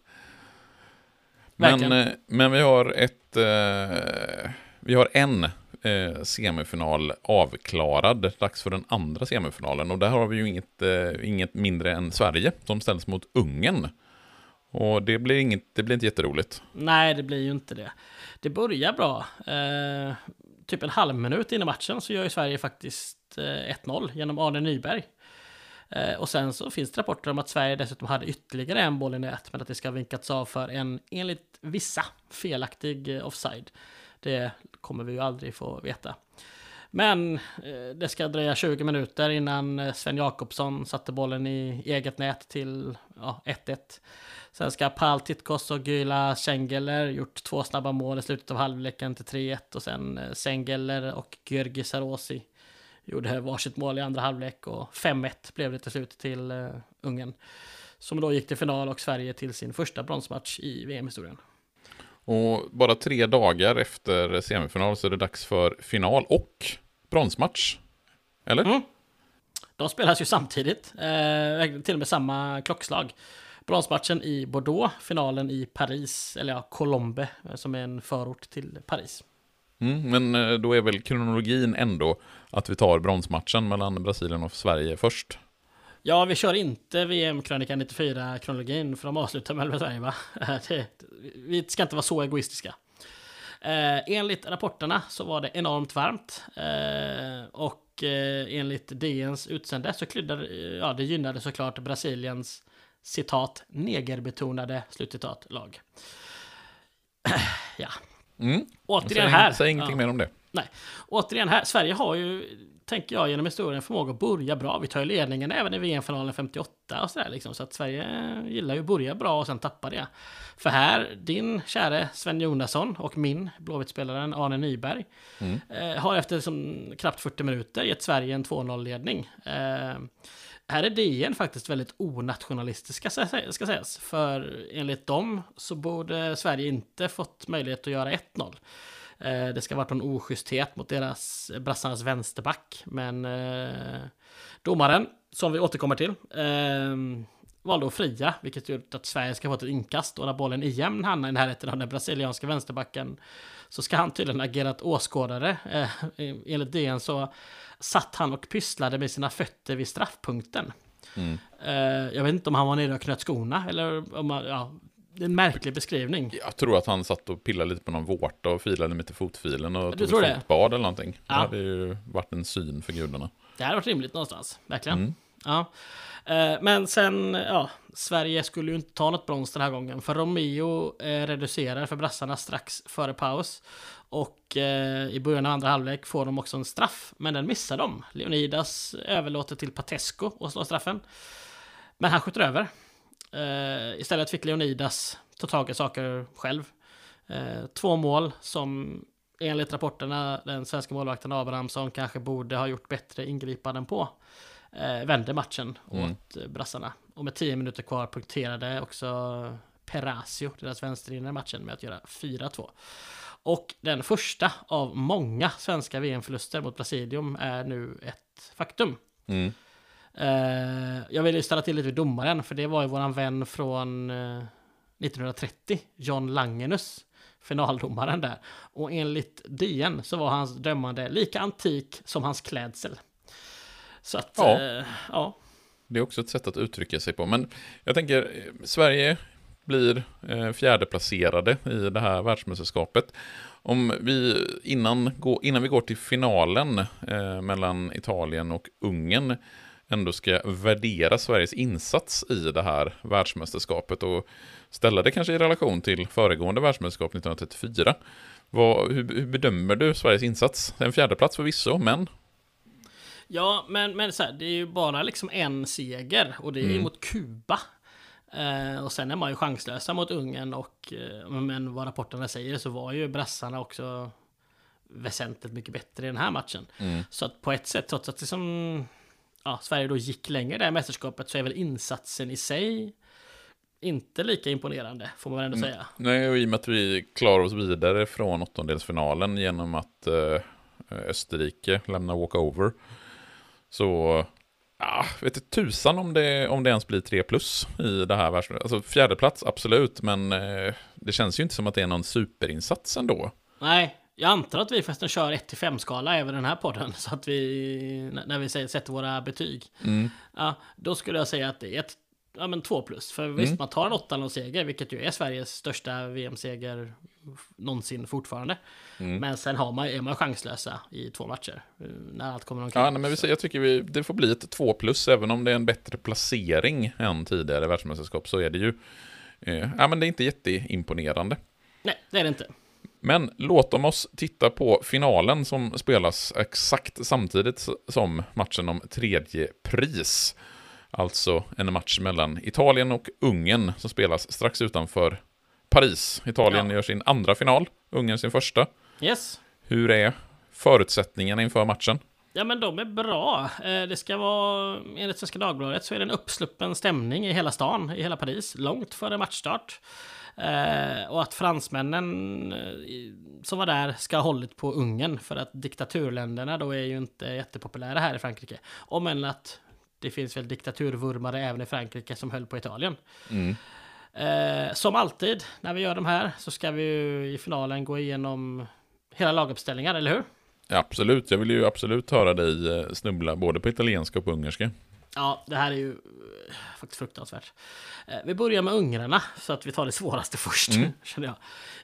Men, Verkligen. eh, men vi har ett... Eh, vi har en eh, semifinal avklarad. Dags för den andra semifinalen. Och där har vi ju inget, eh, inget mindre än Sverige som ställs mot Ungern. Och det blir, inget, det blir inte jätteroligt. Nej, det blir ju inte det. Det börjar bra. Eh, typ en halv minut in i matchen så gör ju Sverige faktiskt eh, 1-0 genom Arne Nyberg. Eh, och sen så finns det rapporter om att Sverige dessutom hade ytterligare en boll i nät, men att det ska ha vinkats av för en, enligt vissa, felaktig eh, offside. Det kommer vi ju aldrig få veta. Men eh, det ska dröja 20 minuter innan eh, Sven Jakobsson satte bollen i eget nät till ja, 1-1. Sen ska Pal Titkos och Gyla Sengeler gjort två snabba mål i slutet av halvleken till 3-1 och sen Sengeller Sengeler och Georgi Sarosi gjorde varsitt mål i andra halvlek och 5-1 blev det till slut till Ungern. Som då gick till final och Sverige till sin första bronsmatch i VM-historien. Och bara tre dagar efter semifinal så är det dags för final och bronsmatch. Eller? Mm. De spelas ju samtidigt, eh, till och med samma klockslag. Bronsmatchen i Bordeaux, finalen i Paris, eller ja, Colombe, eh, som är en förort till Paris. Mm, men eh, då är väl kronologin ändå att vi tar bronsmatchen mellan Brasilien och Sverige först. Ja, vi kör inte VM-krönika 94-kronologin, för de avslutar med Sverige, va? Det, vi ska inte vara så egoistiska. Eh, enligt rapporterna så var det enormt varmt. Eh, och eh, enligt DNs utsände så kryddade, eh, ja, det gynnade såklart Brasiliens citat negerbetonade slutcitat lag. ja, Mm. återigen här. säg ingenting ja. mer om det. Återigen här, Sverige har ju, tänker jag, genom historien förmåga att börja bra. Vi tar ju ledningen även i VM-finalen 58 och sådär liksom. Så att Sverige gillar ju att börja bra och sen tappa det. För här, din käre Sven Jonasson och min Blåvitt-spelaren Arne Nyberg Mm. eh, har efter som, knappt 40 minuter gett Sverige en 2-0-ledning. Eh, här är DN faktiskt väldigt onationalistiska ska sägas. För enligt dem så borde Sverige inte fått möjlighet att göra 1-0. Eh, det ska ha varit någon oschysthet mot deras eh, brassarnas vänsterback. Men eh, domaren, som vi återkommer till, eh, valde att fria, vilket gjort att Sverige ska få ett inkast. Och när bollen igen hamnar i närheten av den brasilianska vänsterbacken så ska han tydligen agerat åskådare. Eh, enligt DN så satt han och pysslade med sina fötter vid straffpunkten. Mm. Eh, jag vet inte om han var nere och knöt skorna eller om han, ja, det är en märklig beskrivning. Jag tror att han satt och pillade lite på någon vårta och filade med till fotfilen och Du tog tror ett fotbad eller någonting. Ja. Det hade ju varit en syn för gudarna. Det hade varit rimligt någonstans, verkligen. Mm. Ja. Eh, men sen, ja, Sverige skulle ju inte ta något brons den här gången. För Romeo eh, reducerar för brassarna strax före paus. Och eh, i början av andra halvlek får de också en straff. Men den missar de. Leonidas överlåter till Patesco och slår straffen. Men han skjuter över. Eh, istället fick Leonidas ta tag i saker själv. Eh, två mål som enligt rapporterna den svenska målvakten Abrahamsson kanske borde ha gjort bättre ingripanden på. Eh, vände matchen Mm. åt eh, brassarna. Och med 10 minuter kvar punkterade också Perasio, deras vänsterinne, matchen med att göra 4-2. Och den första av många svenska VM-förluster mot Brasilium är nu ett faktum. Mm. Eh, jag vill ju ställa till lite vid domaren, för det var ju våran vän från eh, 1930, John Langenus, finaldomaren där. Och enligt DN så var hans dömande lika antik som hans klädsel. Så att, Ja. eh, ja. Det är också ett sätt att uttrycka sig på. Men jag tänker, Sverige blir eh, fjärdeplacerade i det här världsmästerskapet. Om vi innan, gå- innan vi går till finalen eh, mellan Italien och Ungern ändå ska värdera Sveriges insats i det här världsmästerskapet och ställa det kanske i relation till föregående världsmästerskap 1934. Vad, hur, hur bedömer du Sveriges insats? En fjärdeplats förvisso, men Ja, men, men så här, det är ju bara liksom en seger och det är Mm. mot Kuba. Eh, och sen är man ju chanslösa mot Ungern och eh, men vad rapporterna säger så var ju brassarna också väsentligt mycket bättre i den här matchen. Mm. Så att på ett sätt, trots att det som ja, Sverige då gick längre i mästerskapet så är väl insatsen i sig inte lika imponerande, får man väl ändå Mm. säga. Nej, och i och med att vi klarar oss vidare från åttondelsfinalen genom att eh, Österrike lämnar walkover. Så, ja, vet inte tusan om det, om det ens blir 3 plus i det här världsmästerskapet. Alltså fjärde plats absolut, men eh, det känns ju inte som att det är någon superinsats ändå. Nej, jag antar att vi förresten kör 1-5-skala även den här podden, så att vi, när vi sätter våra betyg. Mm. Ja, då skulle jag säga att det är ett, ja men 2 plus. För visst, Mm. man tar en 8 seger vilket ju är Sveriges största VM-seger någonsin fortfarande. Mm. Men sen har man, är man chanslösa i två matcher, eh, när allt kommer omkring. Ja, nej, men vi, jag tycker vi, det får bli ett 2 plus, även om det är en bättre placering än tidigare världsmästerskap, så är det ju, eh, ja men det är inte jätteimponerande. Nej, det är det inte. Men låt oss titta på finalen som spelas exakt samtidigt som matchen om tredje pris. Alltså en match mellan Italien och Ungern som spelas strax utanför Paris. Italien Ja. gör sin andra final, Ungern sin första. Yes. Hur är förutsättningarna inför matchen? Ja men de är bra. Eh, Det ska vara, enligt Svenska Dagbladet så är det en uppsluppen stämning i hela stan, i hela Paris, långt före matchstart. Eh, och att fransmännen eh, som var där ska ha hållit på Ungern för att diktaturländerna då är ju inte jättepopulära här i Frankrike. Om än att det finns väl diktaturvurmare även i Frankrike som höll på Italien. Mm. Eh, som alltid när vi gör de här så ska vi ju i finalen gå igenom hela laguppställningar, eller hur? Absolut, jag vill ju absolut höra dig eh, snubbla både på italienska och på ungerska. Ja, det här är ju eh, faktiskt fruktansvärt. Eh, Vi börjar med ungrarna, så att vi tar det svåraste först. Mm. Känner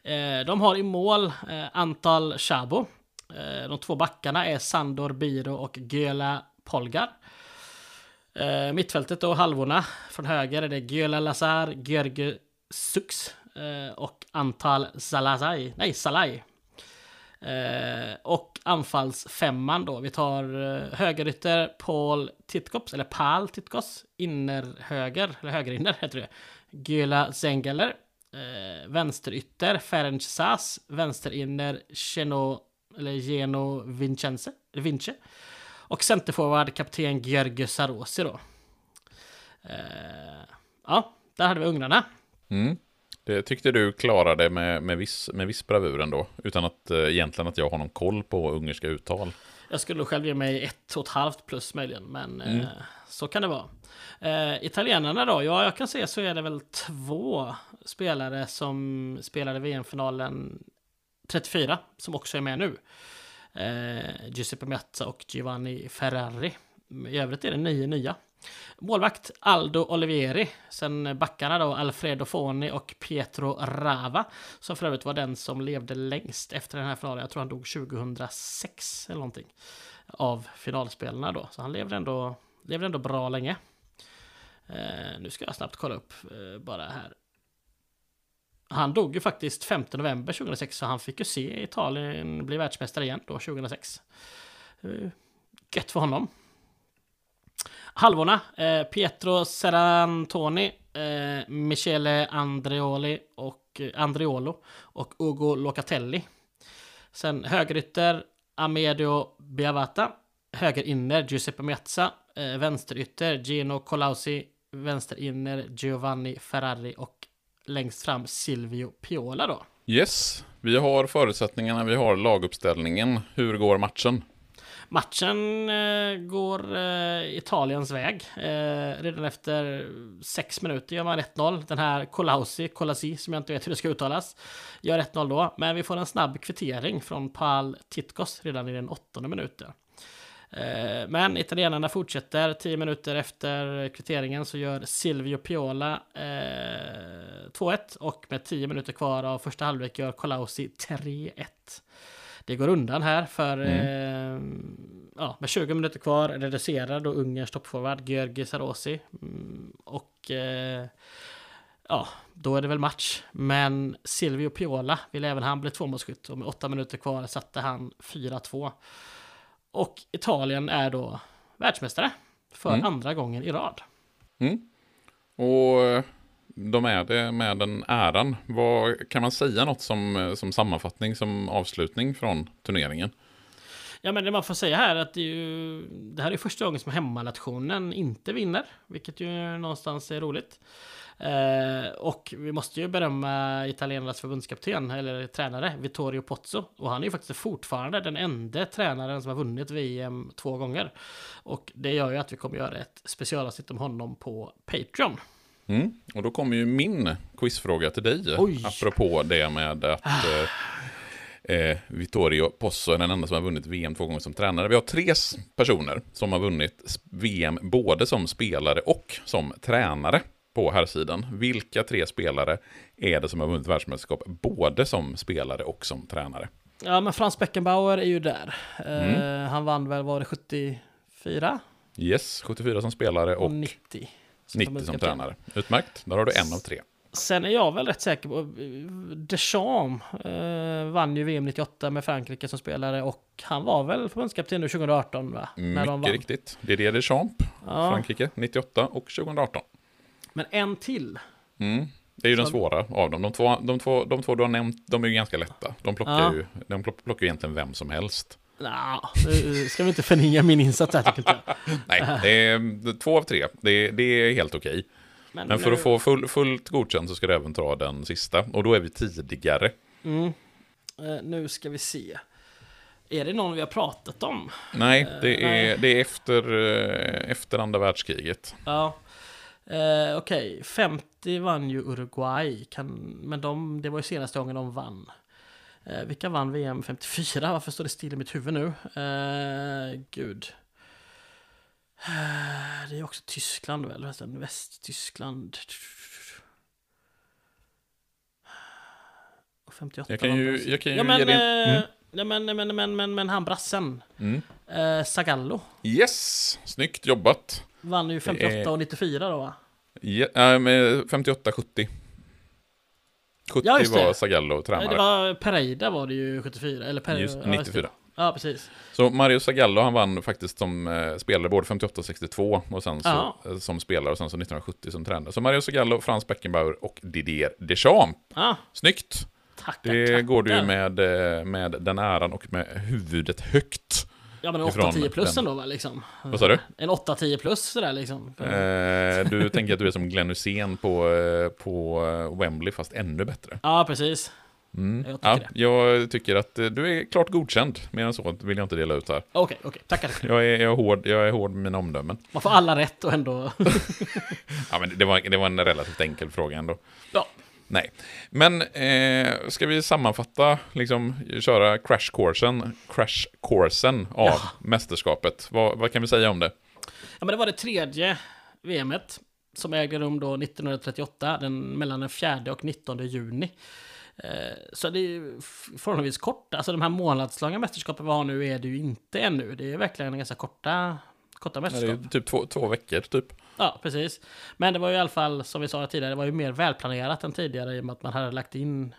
jag. Eh, De har i mål eh, Antal Shabo. Eh, De två backarna är Sandor Biro och Göla Polgar. Eh, Mittfältet då, halvorna. Från höger är det Göla Lazar, Görgö Sux eh, och Antal Salazai. Nej, Salai. Eh, och anfallsfemman då. Vi tar eh, högerytter Paul Titkops, eller Pal Titkos. Innerhöger, eller högerinner heter det. Gyla Zengeler. Eh, vänsterytter Ferenc Sas. Vänsterinner Geno, eller Geno Vincenze, Vince. Och centerforward kapten Georgi Sarosi då. Eh, ja, där hade vi ungrarna. Mm. Det tyckte du klarade med, med, viss, med viss bravur ändå, utan att eh, egentligen att jag har någon koll på ungerska uttal. Jag skulle själv ge mig ett och ett halvt plus möjligen, men Mm. eh, så kan det vara. Eh, italienarna då? Ja, jag kan se så är det väl två spelare som spelade VM-finalen 34, som också är med nu. Eh, Giuseppe Meazza och Giovanni Ferrari. I övrigt är det nio nya. Målvakt Aldo Olivieri. Sen backarna då Alfredo Foni och Pietro Rava. Som för övrigt var den som levde längst efter den här finalen. Jag tror han dog 2006 eller någonting. Av finalspelarna då. Så han levde ändå levde ändå bra länge. Eh, nu ska jag snabbt kolla upp eh, bara här. Han dog ju faktiskt 5 november 2006 så han fick ju se Italien bli världsmästare igen då 2006. Eh, gött för honom. Halvorna. Eh, Pietro Serrantoni, eh, Michele Andreoli och eh, Andreolo och Ugo Locatelli. Sen högerytter Amedio Biavata. Högerinner Giuseppe Meazza. Eh, vänsterytter Gino Colausi. Vänsterinner Giovanni Ferrari och längst fram Silvio Piola då. Yes, vi har förutsättningarna, vi har laguppställningen. Hur går matchen? Matchen eh, går eh, Italiens väg. Eh, redan efter sex minuter gör man 1-0. Den här Colausi, Colasi, som jag inte vet hur det ska uttalas, gör 1-0 då. Men vi får en snabb kvittering från Pal Titkos redan i den åttonde minuten. Eh, men italienarna fortsätter. Tio minuter efter kvitteringen så gör Silvio Piola eh, 2-1 och med tio minuter kvar av första halvlek gör Colausi 3-1 det går undan här för mm. eh, ja, med 20 minuter kvar reducerar då Ungerns toppforward Georgi Sarosi. Mm, och eh, ja, då är det väl match. Men Silvio Piola vill även han bli tvåmålsskytt och med åtta minuter kvar satte han 4-2. Och Italien är då världsmästare för mm. andra gången i rad. Mm. Och de är det med den äran. Vad, kan man säga något som, som sammanfattning, som avslutning från turneringen? Ja, men det man får säga här är att det, är ju, det här är första gången som hemmanationen inte vinner, vilket ju någonstans är roligt. Eh, och vi måste ju berömma italienarnas förbundskapten, eller tränare, Vittorio Pozzo. Och han är ju faktiskt fortfarande den enda tränaren som har vunnit VM två gånger. Och det gör ju att vi kommer göra ett specialavsnitt om honom på Patreon. Mm. Och då kommer ju min quizfråga till dig, Oj. apropå det med att eh, eh, Vittorio Posso är den enda som har vunnit VM två gånger som tränare. Vi har tre personer som har vunnit VM både som spelare och som tränare på här sidan. Vilka tre spelare är det som har vunnit världsmästerskap både som spelare och som tränare? Ja, men Frans Beckenbauer är ju där. Mm. Uh, han vann väl, var det 74? Yes, 74 som spelare och, och 90. 90 som tränare. Utmärkt, där har du en av tre. Sen är jag väl rätt säker på Deschamps eh, vann ju VM 98 med Frankrike som spelare och han var väl förbundskapten nu 2018 va? Mycket de riktigt. Det är det Deschamps, ja. Frankrike 98 och 2018. Men en till. Mm. Det är ju så... den svåra av dem. De två, de, två, de två du har nämnt, de är ju ganska lätta. De plockar, ja. ju, de plockar ju egentligen vem som helst. Nu ska vi inte förninga min insats här, tycker jag. Nej, det är två av tre. Det, det är helt okej. Men, Men, för att få full, fullt godkänt så ska du även ta den sista. Och då är vi tidigare. Mm. Uh, nu ska vi se. Är det någon vi har pratat om? Nej, det uh, är, nej. Det är efter, uh, efter andra världskriget. Ja. Uh, Okej, okay. 50 vann ju Uruguay. Kan, men de, det var ju senaste gången de vann. Eh, vilka vann VM 54? Varför står det still i mitt huvud nu? Eh, gud. Eh, det är också Tyskland väl? Västtyskland. Och 58 jag kan ju, jag kan ju ja, men, ge din... Eh, mm. Ja, men, men, men, men, men han brassen. Mm. Eh, Sagallo. Yes, snyggt jobbat. Vann ju 58 och 94 då va? Ja, äh, 58-70. 70 ja, var Sagallo tränare. Det var Pereira var det ju 74, eller Pereira, just, 94. Ja, precis. Så Mario Sagallo, han vann faktiskt som eh, spelare både 58 och 62 och sen så, eh, som spelare och sen så 1970 som tränare. Så Mario Sagallo, Frans Beckenbauer och Didier Deschamps. Ja. Snyggt! Tackar, det tackar. går du med, eh, med den äran och med huvudet högt. Ja men en 8-10 plus ändå va liksom? Vad sa du? En 8-10 plus sådär liksom. Eh, du tänker att du är som Glenn Hussein på, eh, på eh, Wembley fast ännu bättre. Ja precis. Mm. Jag, tycker ja, jag tycker att eh, du är klart godkänd. Mer än så vill jag inte dela ut här. Okej, okay, okej. Okay. Tackar. Jag är, jag, är hård, jag är hård med mina omdömen. Man får alla rätt och ändå... ja, men det var, det var en relativt enkel fråga ändå. Ja. Nej, men eh, ska vi sammanfatta, liksom köra crash coursen, crash coursen av ja. mästerskapet? Vad, vad, kan vi säga om det? Ja, men det var det tredje VMet som ägde rum då 1938, den, mellan den 4 och 19 juni. Eh, så det är förhållandevis kort. Alltså de här månadslånga mästerskapen vi har nu är det ju inte ännu. Det är verkligen ganska korta korta Ja, det mästerskap. är typ två, två veckor, typ. Ja, precis. Men det var ju i alla fall, som vi sa tidigare, det var ju mer välplanerat än tidigare i och med att man hade lagt in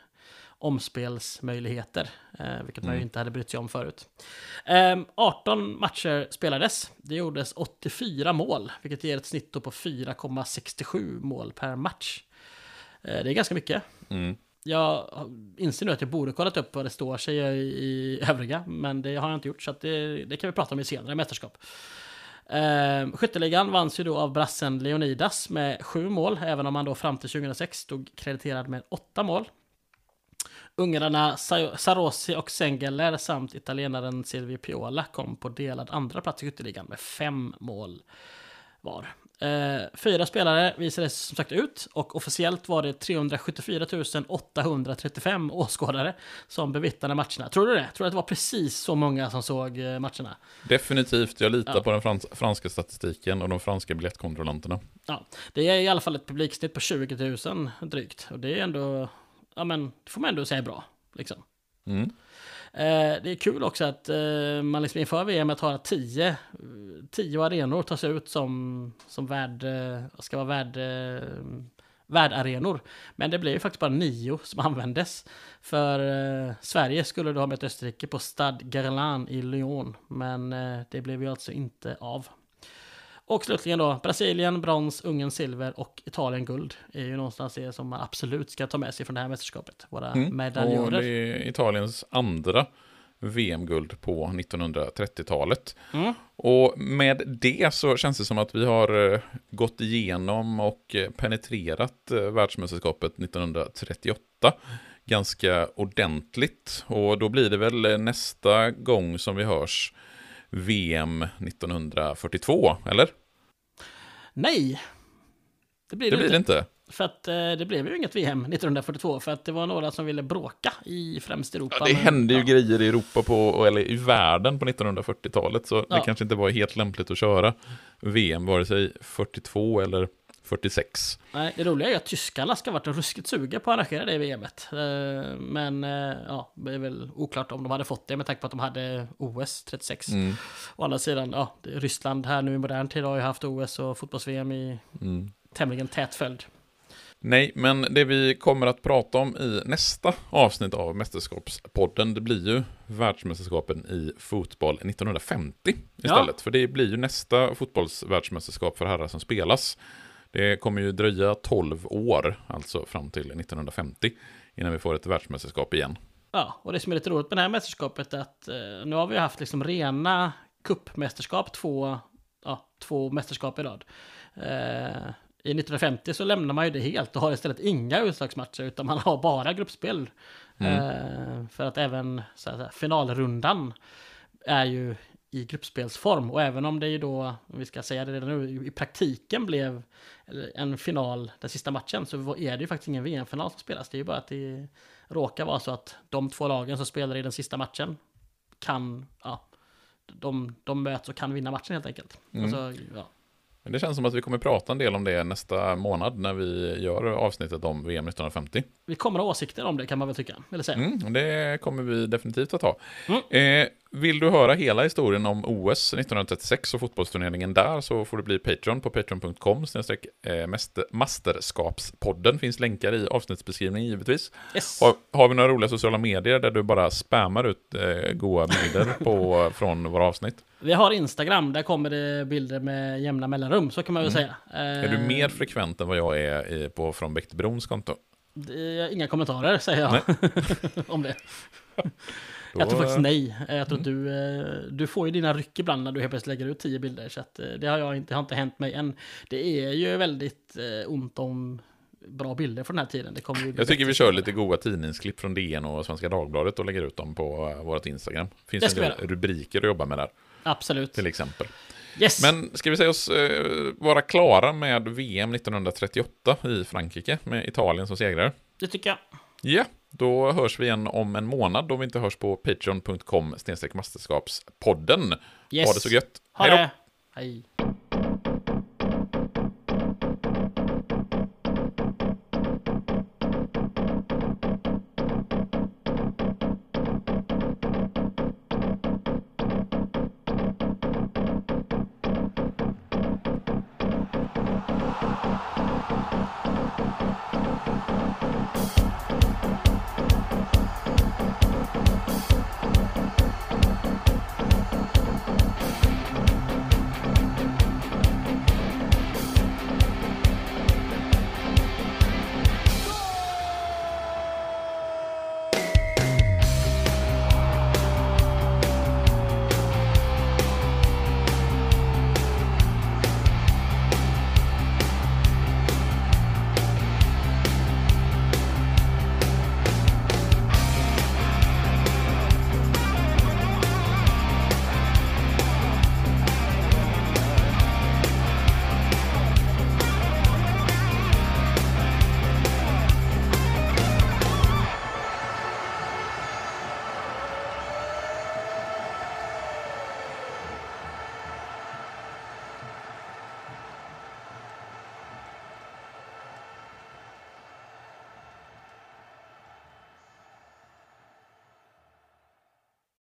omspelsmöjligheter, eh, vilket man ju Mm. inte hade brytt sig om förut. Ehm, 18 matcher spelades. Det gjordes 84 mål, vilket ger ett snitt på 4,67 mål per match. Eh, det är ganska mycket. Mm. Jag inser nu att jag borde kollat upp vad det står sig i, i övriga, men det har jag inte gjort, så det, det kan vi prata om i senare mästerskap. Eh, skytteligan vanns ju då av brassen Leonidas med sju mål, även om han då fram till 2006 stod krediterad med åtta mål. Ungrarna Sarosi och Sengeler samt italienaren Silvio Piola kom på delad andra plats i skytteligan med fem mål var. Eh, fyra spelare visades som sagt ut och officiellt var det 374 835 åskådare som bevittnade matcherna. Tror du det? Tror du att det var precis så många som såg eh, matcherna? Definitivt, jag litar Ja. på den frans franska statistiken och de franska biljettkontrollanterna. Ja, det är i alla fall ett publiksnitt på 20 000 drygt. Och det är ändå, ja men, det får man ändå säga är bra. Liksom. Mm. Eh, det är kul också att eh, man liksom inför VM har 10 10 arenor tas ut som, som värd, eh, ska vara värd, värdarenor. Men det blev ju faktiskt bara nio som användes. För eh, Sverige skulle då ha mött Österrike på Stade Gerland i Lyon. Men eh, det blev ju alltså inte av. Och slutligen då, Brasilien brons, Ungern silver och Italien guld. är ju någonstans det som man absolut ska ta med sig från det här mästerskapet. Våra Mm. Och medaljörer. det är Italiens andra VM-guld på 1930-talet. Mm. Och med det så känns det som att vi har eh, gått igenom och eh, penetrerat eh, världsmästerskapet 1938 ganska ordentligt. Och då blir det väl nästa gång som vi hörs VM 1942, eller? Nej! Det blir Det det, blir det inte. inte. För att eh, det blev ju inget VM 1942 för att det var några som ville bråka i främst Europa. Ja, det hände ju ja. grejer i Europa på, eller i världen på 1940-talet, så det Ja. kanske inte var helt lämpligt att köra VM, vare sig 42 eller 46. Nej, det roliga är att tyskarna ska ha varit ruskigt suga på att arrangera det VMet. Eh, Men eh, ja, det är väl oklart om de hade fått det med tanke på att de hade OS 36. Mm, Å andra sidan, ja, Ryssland här nu i modern tid har ju haft OS och fotbolls-VM i mm. tämligen tät följd. Nej, men det vi kommer att prata om i nästa avsnitt av Mästerskapspodden, det blir ju världsmästerskapen i fotboll 1950 istället. För det blir ju nästa fotbollsvärldsmästerskap för herrar som spelas. Det kommer ju dröja 12 år, alltså fram till 1950, innan vi får ett världsmästerskap igen. Ja, och det som är lite roligt med det här mästerskapet är att eh, nu har vi haft liksom rena kuppmästerskap, två, ja, två mästerskap i rad. Eh, I 1950 så lämnar man ju det helt och har istället inga utslagsmatcher utan man har bara gruppspel. Eh, för att även så här, finalrundan är ju i gruppspelsform och även om det ju då, om vi ska säga det redan nu, i praktiken blev en final den sista matchen så är det ju faktiskt ingen VM-final som spelas. Det är ju bara att det råkar vara så att de två lagen som spelar i den sista matchen kan, ja, de, de möts och kan vinna matchen helt enkelt. Mm. Alltså, ja. Men det känns som att vi kommer prata en del om det nästa månad när vi gör avsnittet om VM 1950. Vi kommer ha åsikter om det kan man väl tycka, eller säga. Mm, det kommer vi definitivt att ha. Mm. Eh, vill du höra hela historien om OS 1936 och fotbollsturneringen där så får du bli Patreon på patreon.com eh, masterskapspodden. Finns länkar i avsnittsbeskrivningen givetvis. Yes. Har, har vi några roliga sociala medier där du bara spammar ut eh, goa bilder på, från våra avsnitt? Vi har Instagram, där kommer det bilder med jämna mellanrum, så kan man väl säga. Mm. Är du Eh, mer frekvent än vad jag är i, på från Bäcktebrons konto? Inga kommentarer säger jag om det. Jag tror faktiskt nej. Eh, Jag tror Mm. du, eh, du får ju dina ryck ibland när du helt plötsligt lägger ut tio bilder. Så att eh, det har, jag inte, det har inte hänt mig än. Det är ju väldigt ont om bra bilder från den här tiden. Det kommer ju Jag tycker vi kör lite goa tidningsklipp från DN och Svenska Dagbladet och lägger ut dem på vårt Instagram. Det finns en del rubriker att jobba med där, Absolut. till exempel. Yes! Men ska vi säga oss vara klara med VM 1938 i Frankrike med Italien som segrare? Det tycker jag. Ja, då hörs vi igen om en månad om vi inte hörs på patreon.com masterskapspodden. Yes. Ha det så gött. Ha Hej då! Hej!